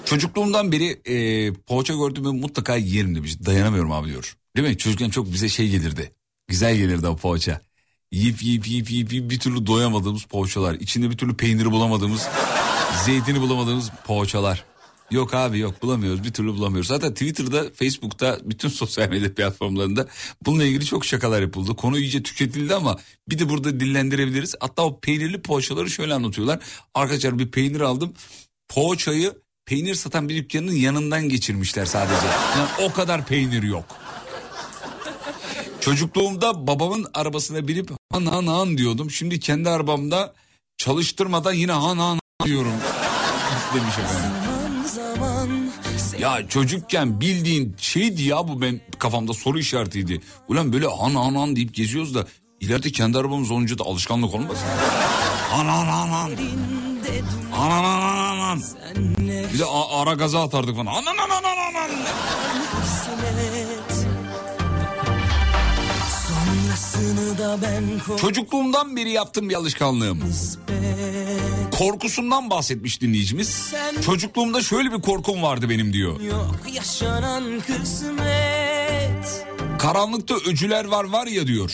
Çocukluğumdan beri e, poğaça gördüğümü mutlaka yerim demiş. Dayanamıyorum abi diyor. Değil mi? Çocukken çok bize şey gelirdi. Güzel gelirdi o poğaça. Yiyip yiyip yiyip yiyip, yiyip bir türlü doyamadığımız poğaçalar. İçinde bir türlü peyniri bulamadığımız, zeytini bulamadığımız poğaçalar. Yok abi yok bulamıyoruz bir türlü bulamıyoruz. Zaten Twitter'da, Facebook'ta, bütün sosyal medya platformlarında bununla ilgili çok şakalar yapıldı. Konu iyice tüketildi ama bir de burada dillendirebiliriz. Hatta o peynirli poğaçaları şöyle anlatıyorlar. Arkadaşlar bir peynir aldım. Poğaçayı peynir satan bir dükkanın yanından geçirmişler sadece. Yani o kadar peynir yok. Çocukluğumda babamın arabasına binip han han han diyordum. Şimdi kendi arabamda çalıştırmadan yine han han han diyorum demiş efendim. Ya çocukken bildiğin şeydi ya bu ben kafamda soru işaretiydi. Ulan böyle han han han deyip geziyoruz da ileride kendi arabamız olunca da alışkanlık olmasın? Han han han han. Han han han han. Bir de ara gaza atardık falan. Han han han han han Çocukluğumdan beri yaptığım bir alışkanlığım. Korkusundan bahsetmiş dinleyicimiz. Çocukluğumda şöyle bir korkum vardı benim diyor. Karanlıkta öcüler var var ya diyor.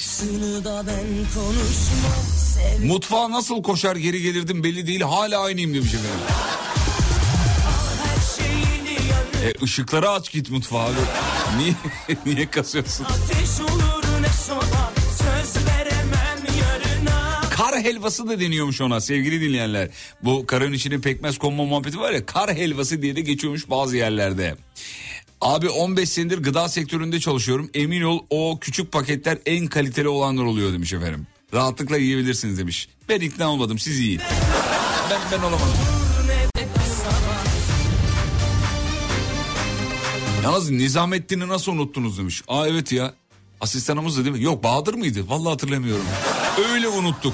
Mutfağa nasıl koşar geri gelirdim belli değil hala aynıyım demiş efendim. her şeyini yanı E ışıkları aç git mutfağa. Niye, niye kasıyorsun? Ateş helvası da deniyormuş ona sevgili dinleyenler. Bu karın içine pekmez konma muhabbeti var ya kar helvası diye de geçiyormuş bazı yerlerde. Abi 15 senedir gıda sektöründe çalışıyorum. Emin ol o küçük paketler en kaliteli olanlar oluyor demiş efendim. Rahatlıkla yiyebilirsiniz demiş. Ben ikna olmadım siz yiyin. Ben, ben olamadım. Yalnız Nizamettin'i nasıl unuttunuz demiş. Aa evet ya. Asistanımız da değil mi? Yok Bahadır mıydı? Vallahi hatırlamıyorum. Öyle unuttuk.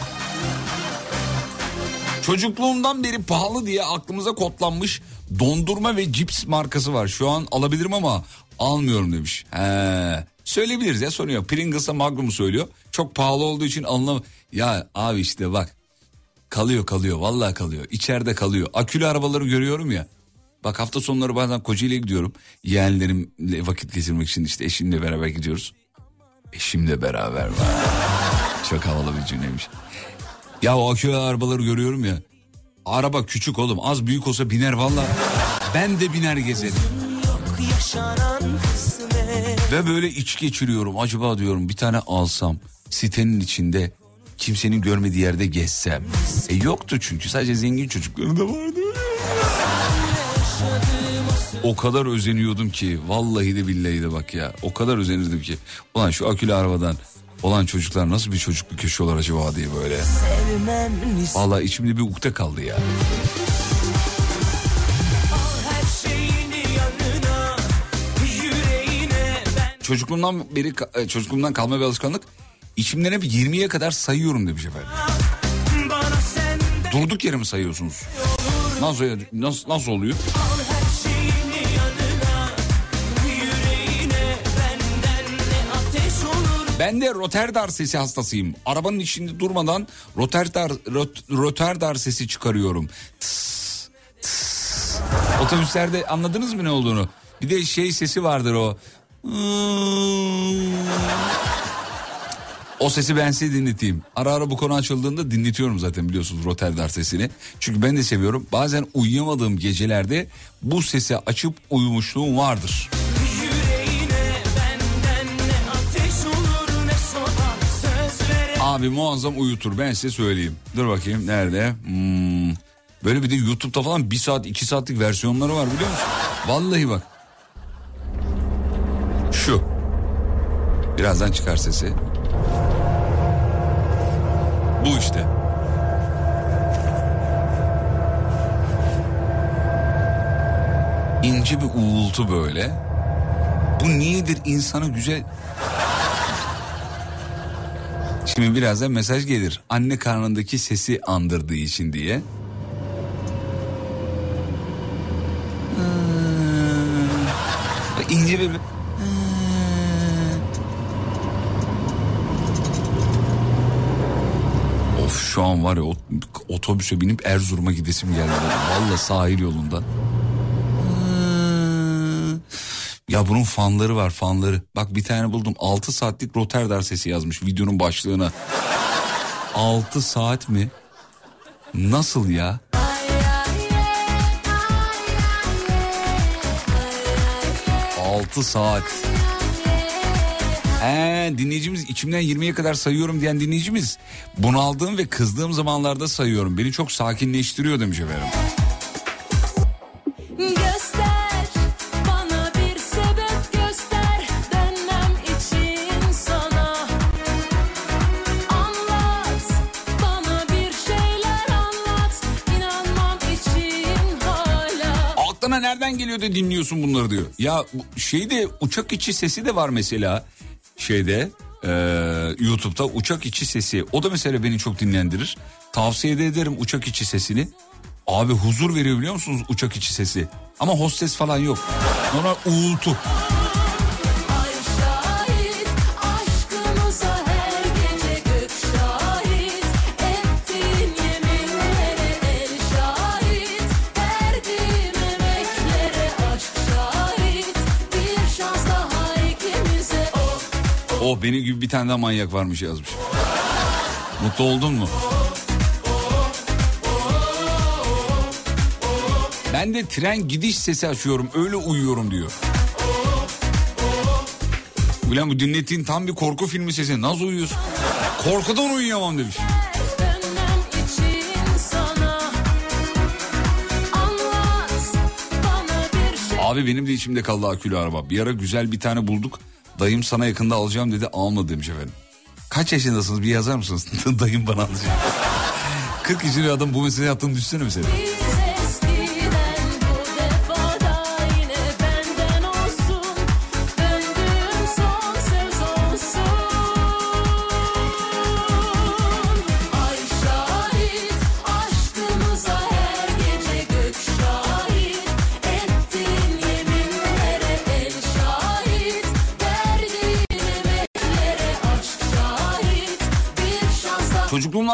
Çocukluğumdan beri pahalı diye aklımıza kodlanmış dondurma ve cips markası var. Şu an alabilirim ama almıyorum demiş. He. Söyleyebiliriz ya sorun yok. Pringles'a Magnum'u söylüyor. Çok pahalı olduğu için anlam... Ya abi işte bak kalıyor kalıyor vallahi kalıyor. İçeride kalıyor. Akülü arabaları görüyorum ya. Bak hafta sonları bazen Kocaeli'ye gidiyorum. Yeğenlerimle vakit geçirmek için işte eşimle beraber gidiyoruz. Eşimle beraber var. Çok havalı bir cümleymiş. Ya o akülü arabaları görüyorum ya. Araba küçük oğlum az büyük olsa biner valla. Ben de biner gezerim. Ve böyle iç geçiriyorum. Acaba diyorum bir tane alsam sitenin içinde kimsenin görmediği yerde gezsem. E yoktu çünkü sadece zengin çocukların da vardı. O kadar özeniyordum ki vallahi de billahi de bak ya. O kadar özenirdim ki. Ulan şu akülü arabadan olan çocuklar nasıl bir çocukluk yaşıyorlar acaba diye böyle. Vallahi içimde bir ukde kaldı ya. yanına çocukluğumdan beri e, çocukluğumdan kalma bir alışkanlık. İçimden hep 20'ye kadar sayıyorum demiş efendim. Bana sen Durduk yere mi sayıyorsunuz? Nasıl, nasıl, nasıl oluyor? al Ben de Rotterdam sesi hastasıyım. Arabanın içinde durmadan Rotterdam, Rot, Rotterdam sesi çıkarıyorum. Tıs, tıs. Otobüslerde anladınız mı ne olduğunu? Bir de şey sesi vardır o. O sesi ben size dinleteyim. Ara ara bu konu açıldığında dinletiyorum zaten biliyorsunuz Rotterdam sesini. Çünkü ben de seviyorum. Bazen uyuyamadığım gecelerde bu sesi açıp uyumuşluğum vardır. Abi muazzam uyutur ben size söyleyeyim. Dur bakayım nerede? Hmm. Böyle bir de YouTube'da falan bir saat iki saatlik versiyonları var biliyor musun? Vallahi bak. Şu. Birazdan çıkar sesi. Bu işte. İnce bir uğultu böyle. Bu niyedir insana güzel... Şimdi birazdan mesaj gelir. Anne karnındaki sesi andırdığı için diye. Hmm. İnce bir... Of şu an var ya ot- otobüse binip Erzurum'a gidesim geldi. Valla sahil yolunda. Ya bunun fanları var fanları. Bak bir tane buldum 6 saatlik Rotterdam sesi yazmış videonun başlığına. 6 saat mi? Nasıl ya? Altı saat. He, dinleyicimiz içimden 20'ye kadar sayıyorum diyen dinleyicimiz bunaldığım ve kızdığım zamanlarda sayıyorum. Beni çok sakinleştiriyor demiş efendim. Nereden geliyor da dinliyorsun bunları diyor. Ya şeyde uçak içi sesi de var mesela şeyde e, YouTube'da uçak içi sesi. O da mesela beni çok dinlendirir. Tavsiye de ederim uçak içi sesini. Abi huzur veriyor biliyor musunuz uçak içi sesi? Ama hostes falan yok. Normal uğultu. Oh benim gibi bir tane daha manyak varmış yazmış. Mutlu oldun mu? Ben de tren gidiş sesi açıyorum öyle uyuyorum diyor. Ulan bu dinlettiğin tam bir korku filmi sesi nasıl uyuyorsun? Korkudan uyuyamam demiş. şey Abi benim de içimde kaldı akülü araba. Bir ara güzel bir tane bulduk. Dayım sana yakında alacağım dedi almadı demiş efendim. Kaç yaşındasınız bir yazar mısınız? Dayım bana alacak. 40 yaşında adam bu meseleyi attığını düşünsene mesela.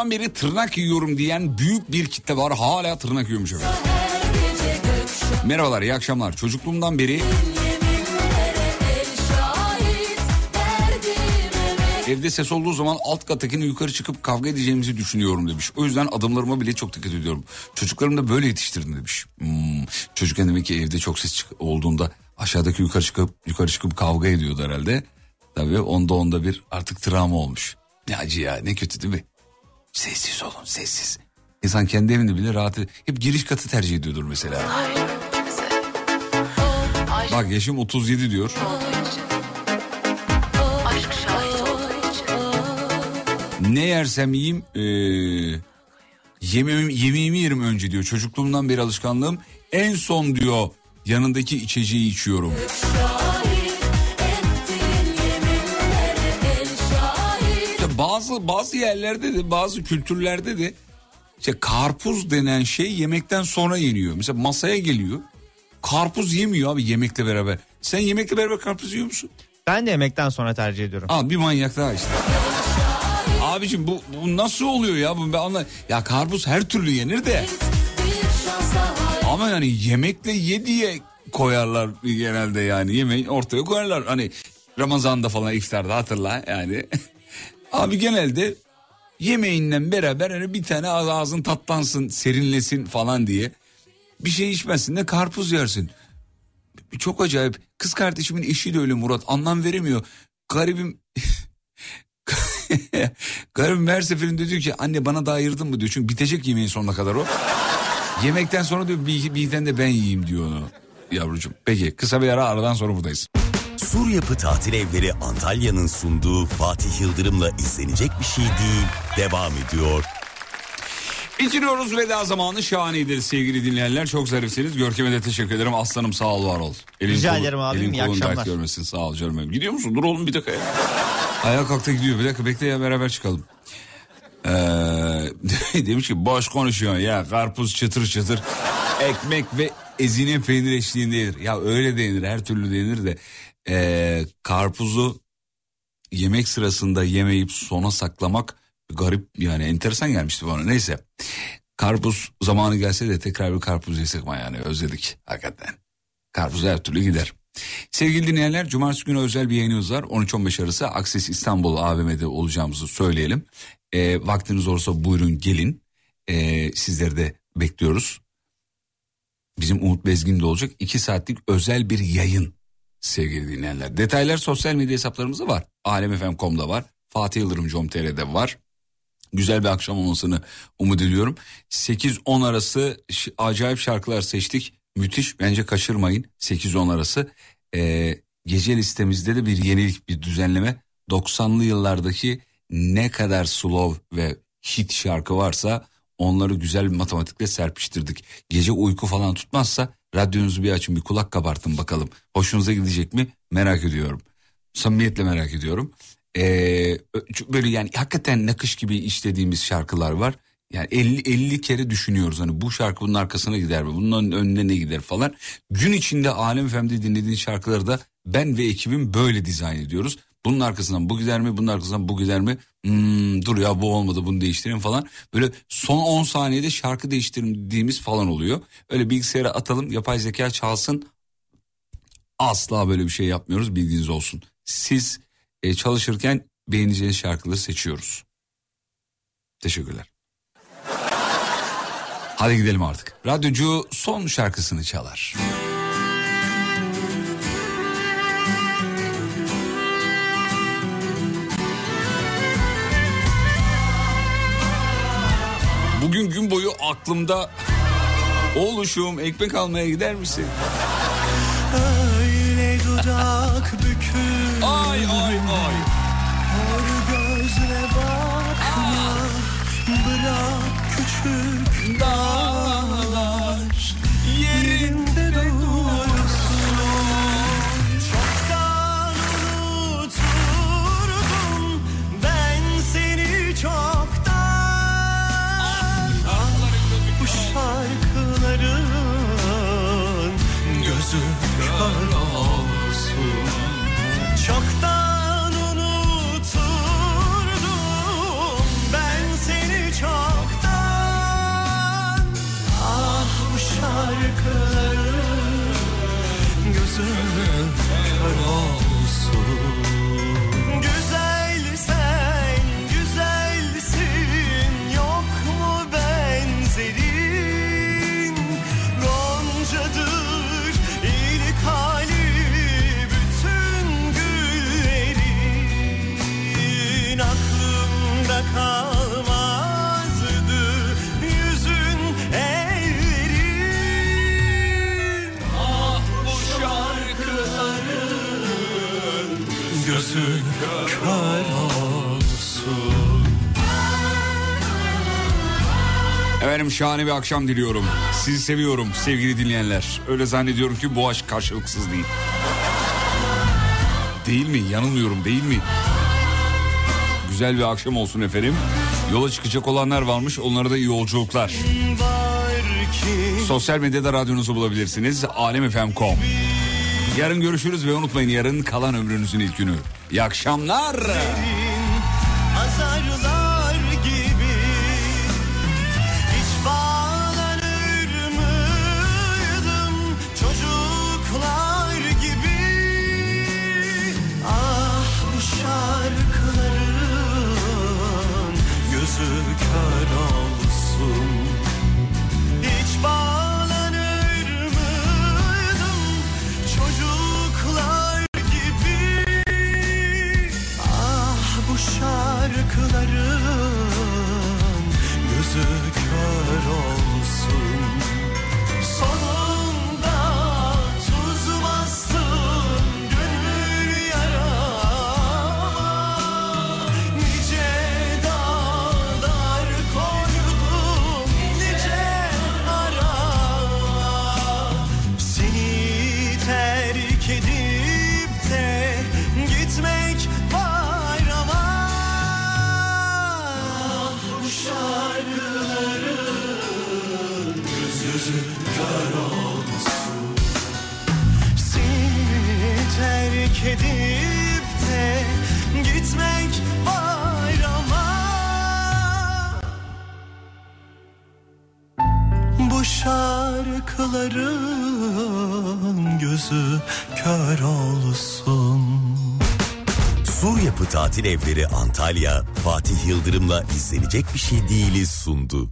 Çocukluğumdan beri tırnak yiyorum diyen büyük bir kitle var. Hala tırnak yiyormuş efendim. Merhabalar iyi akşamlar. Çocukluğumdan beri evde ses olduğu zaman alt kattakini yukarı çıkıp kavga edeceğimizi düşünüyorum demiş. O yüzden adımlarıma bile çok dikkat ediyorum. Çocuklarım da böyle yetiştirdim demiş. Hmm, çocukken demek ki evde çok ses olduğunda aşağıdaki yukarı çıkıp yukarı çıkıp kavga ediyordu herhalde. Tabii onda onda bir artık travma olmuş. Ne acı ya ne kötü değil mi? Sessiz olun sessiz. İnsan kendi evinde bile rahat Hep giriş katı tercih ediyordur mesela. Bak yaşım 37 diyor. Ne yersem yiyeyim ee, yemeğimi, yemeğimi yerim önce diyor. Çocukluğumdan beri alışkanlığım. En son diyor yanındaki içeceği içiyorum. Bazı bazı yerlerde de bazı kültürlerde de işte karpuz denen şey yemekten sonra yeniyor. Mesela masaya geliyor. Karpuz yemiyor abi yemekle beraber. Sen yemekle beraber karpuz yiyor musun? Ben de yemekten sonra tercih ediyorum. Al bir manyak daha işte. Abicim bu, bu nasıl oluyor ya? Bu, ben anla... Ya karpuz her türlü yenir de. Ama yani yemekle ye diye koyarlar genelde yani. Yemeği ortaya koyarlar. Hani Ramazan'da falan iftarda hatırla yani. Abi genelde yemeğinden beraber hani bir tane ağz- ağzın tatlansın, serinlesin falan diye. Bir şey içmezsin de karpuz yersin. Çok acayip. Kız kardeşimin eşi de öyle Murat. Anlam veremiyor. Garibim Garibim her seferinde diyor ki anne bana da ayırdın mı diyor. Çünkü bitecek yemeğin sonuna kadar o. Yemekten sonra diyor bir, bir de ben yiyeyim diyor onu yavrucuğum. Peki kısa bir ara aradan sonra buradayız. Sur Yapı Tatil Evleri Antalya'nın sunduğu Fatih Yıldırım'la izlenecek bir şey değil. Devam ediyor. Bitiriyoruz veda zamanı şahaneydir sevgili dinleyenler. Çok zarifsiniz. Görkem'e de teşekkür ederim. Aslanım sağ ol var ol. Rica ederim abim, elin iyi kolun dert akşamlar. görmesin sağ ol canım benim. Gidiyor musun? Dur oğlum bir dakika ya. Ayağa kalktı gidiyor. Bir dakika bekle ya beraber çıkalım. Ee, demiş ki boş konuşuyorsun ya karpuz çıtır çıtır ekmek ve ezine peynir eşliğinde yenir. Ya öyle de yenir her türlü de yenir de ee, karpuzu yemek sırasında yemeyip sona saklamak garip yani enteresan gelmişti bana neyse. Karpuz zamanı gelse de tekrar bir karpuz yesek ama yani özledik hakikaten. Karpuz her türlü gider. Sevgili dinleyenler cumartesi günü özel bir yayınımız var. 13-15 arası Akses İstanbul AVM'de olacağımızı söyleyelim. Ee, vaktiniz olursa buyurun gelin. Ee, sizleri de bekliyoruz. Bizim Umut Bezgin de olacak. 2 saatlik özel bir yayın sevgili dinleyenler. Detaylar sosyal medya hesaplarımızda var. Alemfm.com'da var. Fatih Yıldırım Com.tr'de var. Güzel bir akşam olmasını umut ediyorum. 8-10 arası acayip şarkılar seçtik. Müthiş bence kaçırmayın 8-10 arası. Ee, gece listemizde de bir yenilik bir düzenleme. 90'lı yıllardaki ne kadar slow ve hit şarkı varsa onları güzel bir matematikle serpiştirdik. Gece uyku falan tutmazsa radyonuzu bir açın bir kulak kabartın bakalım. Hoşunuza gidecek mi merak ediyorum. Samimiyetle merak ediyorum. Ee, böyle yani hakikaten nakış gibi işlediğimiz şarkılar var. Yani 50 50 kere düşünüyoruz hani bu şarkı bunun arkasına gider mi? Bunun önüne ne gider falan. Gün içinde Alem FM'de dinlediğin şarkıları da ben ve ekibim böyle dizayn ediyoruz. Bunun arkasından bu gider mi? Bunun arkasından bu gider mi? Hmm, dur ya bu olmadı bunu değiştirelim falan. Böyle son 10 saniyede şarkı değiştirdiğimiz falan oluyor. Öyle bilgisayara atalım yapay zeka çalsın. Asla böyle bir şey yapmıyoruz bilginiz olsun. Siz e, çalışırken beğeneceğiniz şarkıları seçiyoruz. Teşekkürler. Hadi gidelim artık. Radyocu son şarkısını çalar. Bugün gün boyu aklımda Oğluşum ekmek almaya gider misin? Ay ay ay şahane bir akşam diliyorum. Sizi seviyorum sevgili dinleyenler. Öyle zannediyorum ki bu aşk karşılıksız değil. Değil mi? Yanılmıyorum değil mi? güzel bir akşam olsun efendim. Yola çıkacak olanlar varmış onlara da iyi yolculuklar. Sosyal medyada radyonuzu bulabilirsiniz. alemfm.com Yarın görüşürüz ve unutmayın yarın kalan ömrünüzün ilk günü. İyi akşamlar. Azarlar Tatil Evleri Antalya, Fatih Yıldırım'la izlenecek bir şey değiliz sundu.